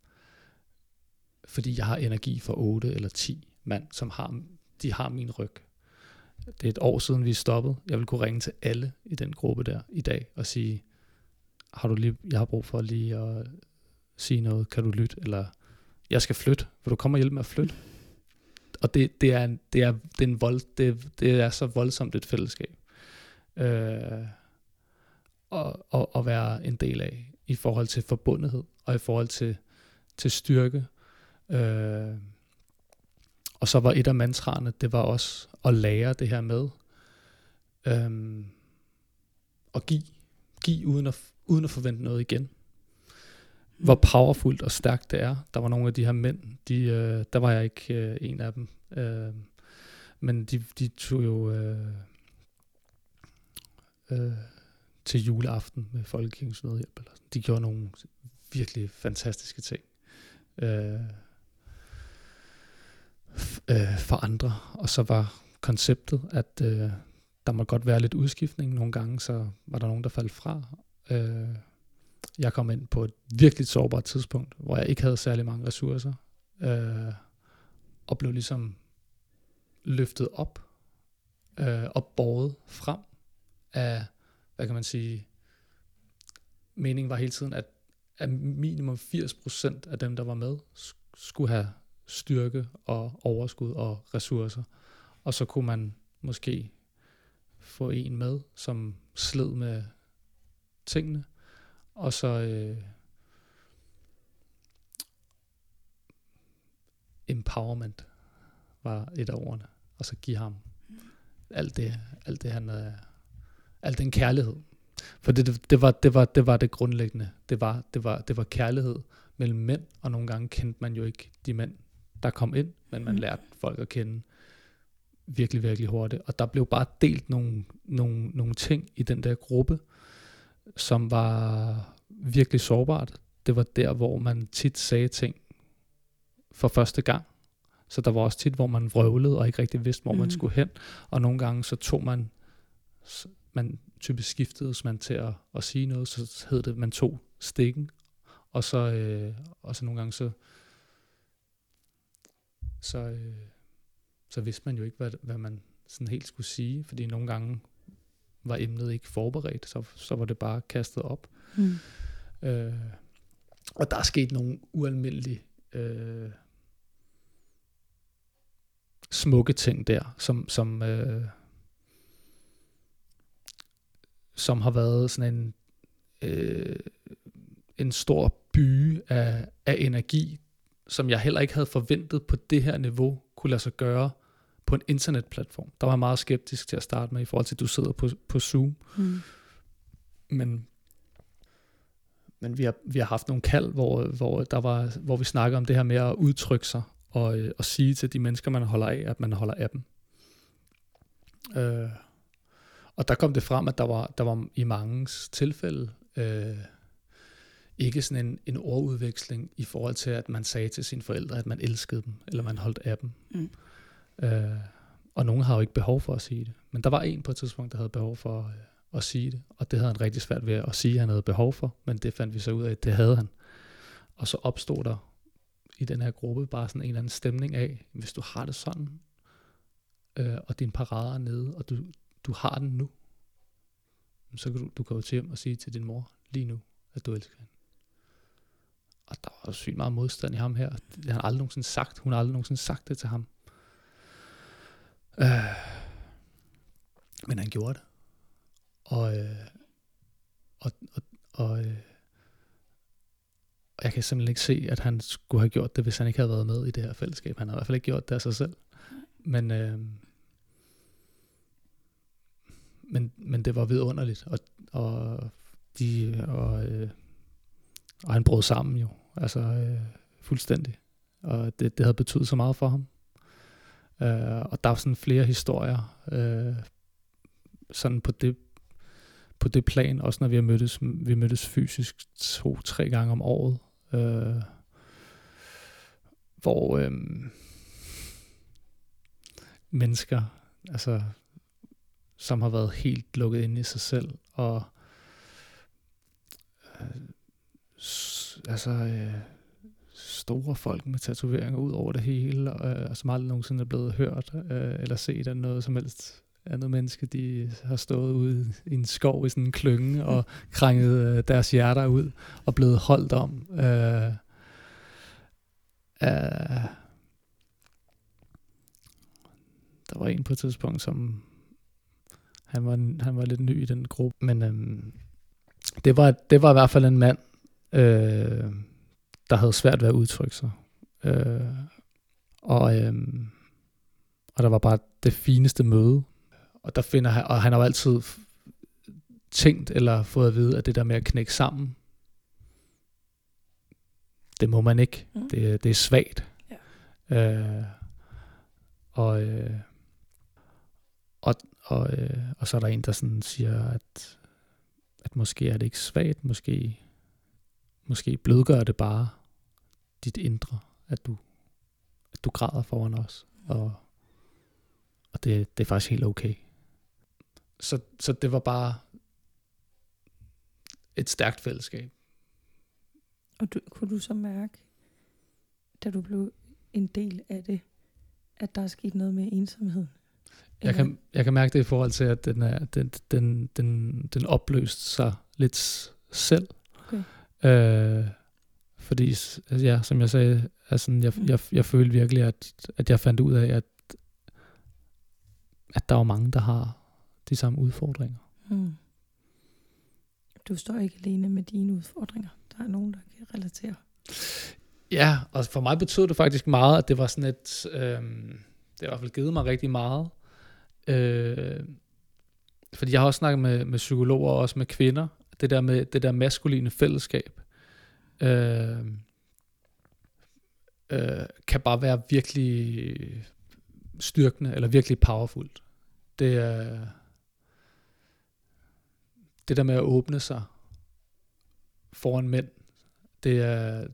fordi jeg har energi for 8 eller 10 mand, som har, de har min ryg. Det er et år siden, vi er stoppet. Jeg vil kunne ringe til alle i den gruppe der i dag og sige, har du lige, jeg har brug for lige at sige noget, kan du lytte, eller jeg skal flytte, vil du komme og hjælpe med at flytte? Og det, det, er, det, er, det, er en vold, det, det er så voldsomt et fællesskab. Øh, og, og, og være en del af i forhold til forbundethed og i forhold til, til styrke. Øh, og så var et af mantraerne, det var også at lære det her med øh, at give, give uden, at, uden at forvente noget igen. Hvor powerfult og stærkt det er. Der var nogle af de her mænd, de, øh, der var jeg ikke øh, en af dem. Øh, men de, de tog jo øh, øh, til juleaften med Folkekirkens Nødhjælp. Eller sådan. De gjorde nogle virkelig fantastiske ting. Øh, øh, for andre. Og så var konceptet, at øh, der må godt være lidt udskiftning. Nogle gange så var der nogen, der faldt fra. Øh, jeg kom ind på et virkelig sårbart tidspunkt, hvor jeg ikke havde særlig mange ressourcer, øh, og blev ligesom løftet op øh, og båret frem af, hvad kan man sige, meningen var hele tiden, at, at minimum 80% af dem, der var med, skulle have styrke og overskud og ressourcer. Og så kunne man måske få en med, som sled med tingene, og så øh, empowerment var et af ordene, og så give ham alt det, alt det han, øh, alt den kærlighed. For det, det, det, var, det, var, det var det grundlæggende. Det var, det, var, det var kærlighed mellem mænd, og nogle gange kendte man jo ikke de mænd, der kom ind, men man mm. lærte folk at kende virkelig, virkelig hurtigt. Og der blev bare delt nogle, nogle, nogle ting i den der gruppe, som var virkelig sårbart. Det var der, hvor man tit sagde ting for første gang. Så der var også tit, hvor man vrøvlede og ikke rigtig vidste, hvor mm. man skulle hen. Og nogle gange så tog man, man typisk skiftede man til at, at sige noget, så hed det, man tog stikken. Og så, øh, og så nogle gange så, så, øh, så vidste man jo ikke, hvad, hvad man sådan helt skulle sige, fordi nogle gange var emnet ikke forberedt, så, så var det bare kastet op. Mm. Øh, og der er sket nogle ualmindelige øh, smukke ting der, som, som, øh, som har været sådan en, øh, en stor by af, af energi, som jeg heller ikke havde forventet på det her niveau kunne lade sig gøre på en internetplatform. Der var jeg meget skeptisk til at starte med, i forhold til, at du sidder på, på Zoom. Mm. Men, men vi, har, vi har haft nogle kald, hvor, hvor, der var, hvor vi snakker om det her med at udtrykke sig, og, øh, og sige til de mennesker, man holder af, at man holder af dem. Øh, og der kom det frem, at der var, der var i mange tilfælde øh, ikke sådan en, en ordudveksling i forhold til, at man sagde til sine forældre, at man elskede dem, eller man holdt af dem. Mm. Øh, og nogen har jo ikke behov for at sige det. Men der var en på et tidspunkt, der havde behov for øh, at sige det, og det havde han rigtig svært ved at sige, at han havde behov for, men det fandt vi så ud af, at det havde han. Og så opstod der i den her gruppe bare sådan en eller anden stemning af, hvis du har det sådan, øh, og din parade er nede, og du, du har den nu, så kan du, du kan jo til hjem og sige til din mor lige nu, at du elsker hende. Og der var sygt meget modstand i ham her. Det har han aldrig nogensinde sagt. Hun har aldrig nogensinde sagt det til ham. Øh, men han gjorde det. Og, øh, og, og, og, øh, og jeg kan simpelthen ikke se, at han skulle have gjort det, hvis han ikke havde været med i det her fællesskab. Han har i hvert fald ikke gjort det af sig selv. Men, øh, men, men det var vidunderligt, og, og, de, og, øh, og han brød sammen jo, altså øh, fuldstændig. Og det, det havde betydet så meget for ham. Øh, og der er sådan flere historier, øh, sådan på det, på det plan, også når vi har mødtes, vi mødtes fysisk to-tre gange om året, øh, hvor øh, mennesker, altså som har været helt lukket ind i sig selv, og øh, altså øh, store folk med tatoveringer ud over det hele, og, øh, som aldrig nogensinde er blevet hørt øh, eller set af noget som helst andet menneske. De har stået ude i en skov i sådan en klynge [laughs] og krænget øh, deres hjerter ud og blevet holdt om. Øh, øh, der var en på et tidspunkt, som han var, han var lidt ny i den gruppe, men øhm, det, var, det var i hvert fald en mand, øh, der havde svært ved at udtrykke sig. Øh, og, øh, og der var bare det fineste møde. Og der finder han, og han har jo altid tænkt eller fået at vide, at det der med at knække sammen, det må man ikke. Mm. Det, det er svagt. Ja. Øh, og, øh, og, og, øh, og så er der en, der sådan siger, at, at måske er det ikke svagt, måske, måske blødgør det bare dit indre, at du, at du græder foran os, og, og det, det er faktisk helt okay. så, så det var bare et stærkt fællesskab. Og du, kunne du så mærke, da du blev en del af det, at der er sket noget med ensomhed? Jeg kan, jeg kan mærke det i forhold til, at den, er, den, den, den, den opløste sig lidt selv. Okay. Øh, fordi, ja, som jeg sagde, altså, jeg, Mm. jeg, jeg følte virkelig, at, at jeg fandt ud af, at, at der var mange, der har de samme udfordringer. Mm. Du står ikke alene med dine udfordringer. Der er nogen, der kan relatere. Ja, og for mig betød det faktisk meget, at det var sådan et, øh, det har i hvert fald givet mig rigtig meget. Øh, fordi jeg har også snakket med, med psykologer og også med kvinder, det der med det der maskuline fællesskab, øh, øh, kan bare være virkelig styrkende, eller virkelig powerfult. Det er det der med at åbne sig foran mænd, det, er,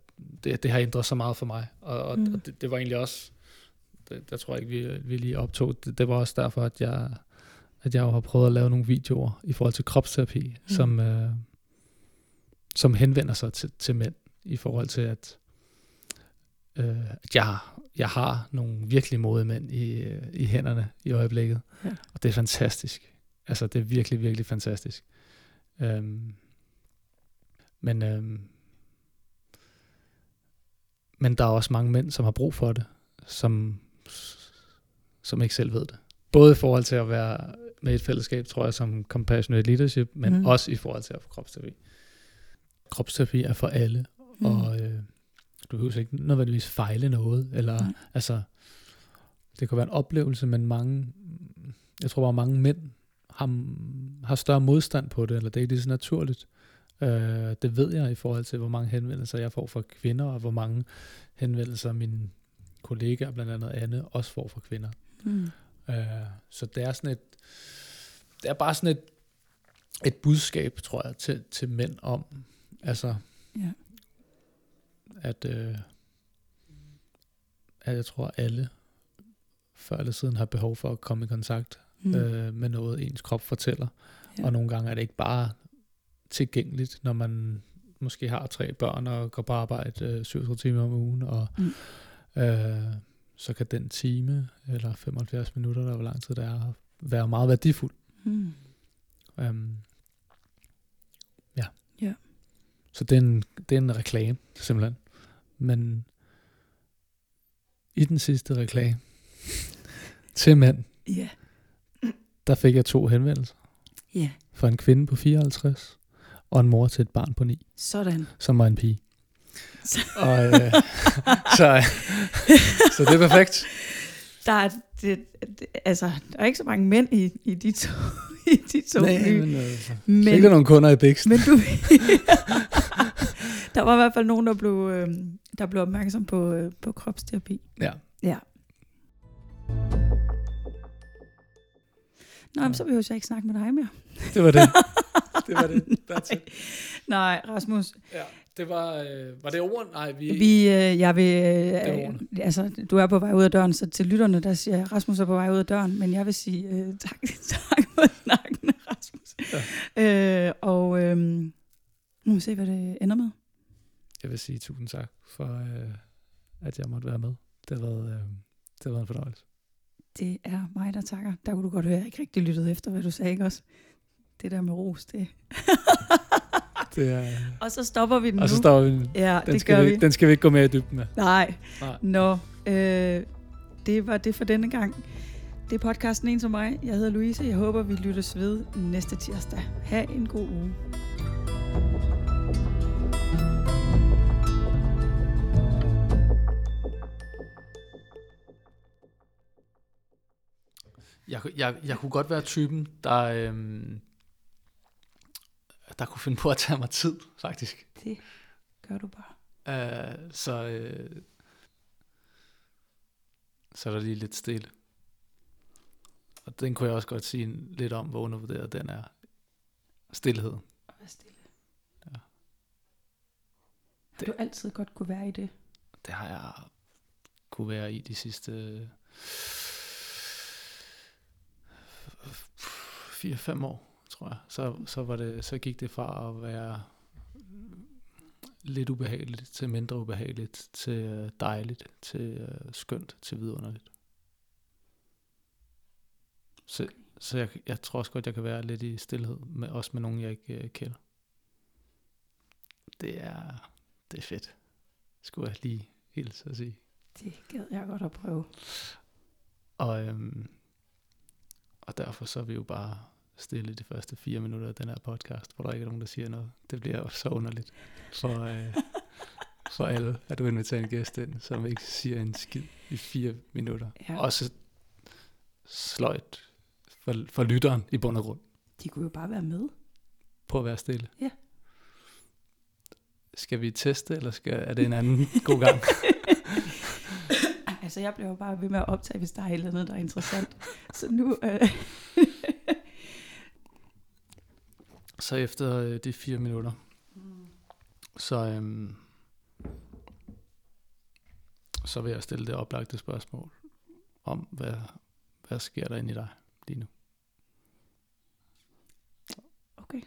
det, det har ændret så meget for mig. Og, og, Mm. og det, det var egentlig også, det, der tror jeg ikke, vi, vi lige optog, det, det var også derfor, at jeg, at jeg har prøvet at lave nogle videoer i forhold til kropsterapi, mm. som, øh, som henvender sig til, til mænd, i forhold til, at, øh, at jeg, jeg har nogle virkelig modige mænd i, i hænderne i øjeblikket. Ja. Og det er fantastisk. Altså, det er virkelig, virkelig fantastisk. Øhm, men, øhm, men der er også mange mænd, som har brug for det, som, som ikke selv ved det. Både i forhold til at være med i et fællesskab, tror jeg, som compassionate leadership, men mm. også i forhold til at få kropsterapi. Kropsterapi er for alle, mm. og øh, du behøver ikke nødvendigvis fejle noget, eller Nej. altså, det kan være en oplevelse, men mange, jeg tror bare mange mænd har, har større modstand på det, eller det er ikke lige så naturligt. Øh, det ved jeg i forhold til, hvor mange henvendelser jeg får fra kvinder, og hvor mange henvendelser mine kollegaer, blandt andet Anne, også får fra kvinder. Mm. Øh, så det er sådan et, det er bare sådan et, et budskab, tror jeg, til, til mænd om, altså, Ja. at, øh, at jeg tror, alle før eller siden har behov for at komme i kontakt Mm. øh, med noget, ens krop fortæller. Ja. Og nogle gange er det ikke bare tilgængeligt, når man måske har tre børn og går på arbejde øh, 37 timer om ugen, og Mm. øh, så kan den time eller 75 minutter, der hvor lang tid det er, være meget værdifuld. Mm. Ja. Så det er, en, det er en reklame, simpelthen. Men i den sidste reklame [laughs] til mænd, Ja. der fik jeg to henvendelser Ja. fra en kvinde på 54 og en mor til et barn på 9, Sådan. som var en pige. [laughs] og, øh, [laughs] så, så det er perfekt. Der er, det, det, altså, der er ikke så mange mænd i, i de to, [laughs] i de to Nej, nye. men, altså, Men, så ikke der nogen kunder i Bixen. men du, [laughs] der var i hvert fald nogen, der blev, øh, der blev opmærksom på, øh, på kropsterapi. Ja. Ja. Nå, men så behøver jeg ikke snakke med dig mere. Det var det. [laughs] Det var det. That's it. Nej, Rasmus, Ja, det var, øh, var det ord? Nej, vi, vi, øh, jeg vil, øh, altså, du er på vej ud af døren, så til lytterne, der siger Rasmus er på vej ud af døren, men jeg vil sige øh, [laughs] tak, tak for snakken, Rasmus. Ja. Øh, og øh, nu må vi se, hvad det ender med. jeg vil sige tusind tak for, øh, at jeg måtte være med. Det har været, øh, det har været en fornøjelse. Det er mig, der takker. Der kunne du godt høre, at jeg ikke rigtig lyttede efter, hvad du sagde, ikke også? Det der med ros, det. [laughs] Det er, og så stopper vi den og så nu. står vi, Ja, den, det skal gør vi, vi. den skal vi ikke gå mere i dybden med. Nej. Nej. Nå, øh, det var det for denne gang. Det er podcasten En som mig. Jeg hedder Louise. Jeg håber, vi lyttes ved næste tirsdag. Ha' en god uge. Jeg, jeg, jeg kunne godt være typen, der, øhm, der kunne finde på at tage mig tid, faktisk. Det gør du bare. Uh, så, øh, så er der lige lidt stille. Og den kunne jeg også godt sige lidt om, hvor undervurderet den er. Stilhed. Og vær stille. Ja. Har du altid godt kunne være i det? Det har jeg kunne være i de sidste 4-5 år, tror jeg, så, så, var det, så gik det fra at være lidt ubehageligt til mindre ubehageligt, til øh, dejligt, til øh, skønt, til vidunderligt. Så, så jeg, jeg tror også godt, jeg kan være lidt i stillhed, med, også med nogen, jeg ikke øh, kender. Det er, det er fedt, skulle jeg lige hilse at sige. Det gad jeg godt at prøve. Og, øhm, og derfor så er vi jo bare stille de første fire minutter af den her podcast, hvor der ikke er nogen, der siger noget. Det bliver jo så underligt for, øh, [laughs] for alle, at du inviterer en gæst ind, som ikke siger en skid i fire minutter. Ja. Også sløjt for, for lytteren i bund og grund De kunne jo bare være med. på at være stille. Ja. Skal vi teste, eller skal, er det en anden god gang? [laughs] Altså, jeg bliver jo bare ved med at optage, hvis der er et eller andet, der er interessant. Så nu... Øh, Så efter øh, de fire minutter, så, øhm, så vil jeg stille det oplagte spørgsmål om, hvad, hvad sker der inde i dig lige nu? okay.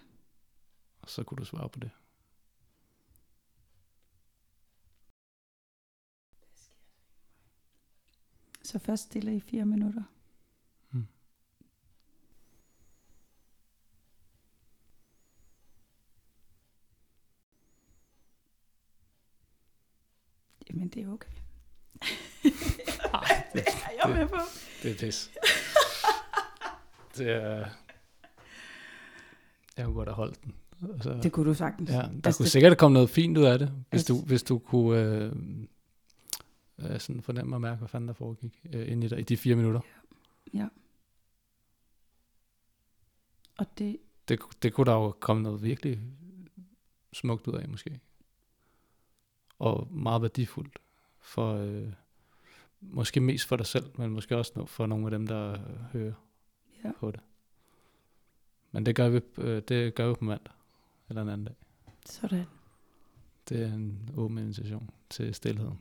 Og så kunne du svare på det. Så først stille i fire minutter. Jamen, det er okay. [laughs] Ej, det, er jeg med på. det er pis. [laughs] det er... Jeg kunne godt have holdt den. Altså, Det kunne du sagtens. ja, der altså, kunne det- sikkert komme noget fint ud af det, hvis, Altså- du, hvis du kunne øh, øh, sådan fornemme og mærke, hvad fanden der foregik øh, inde i dig i de fire minutter. Og det, Det, det kunne der jo komme noget virkelig smukt ud af, måske. Og meget værdifuldt. For, øh, måske mest for dig selv, men måske også for nogle af dem, der øh, hører ja. på det. Men det gør vi, øh, det gør vi på mandag, eller en anden dag. Sådan. Det er en åben invitation til stillheden.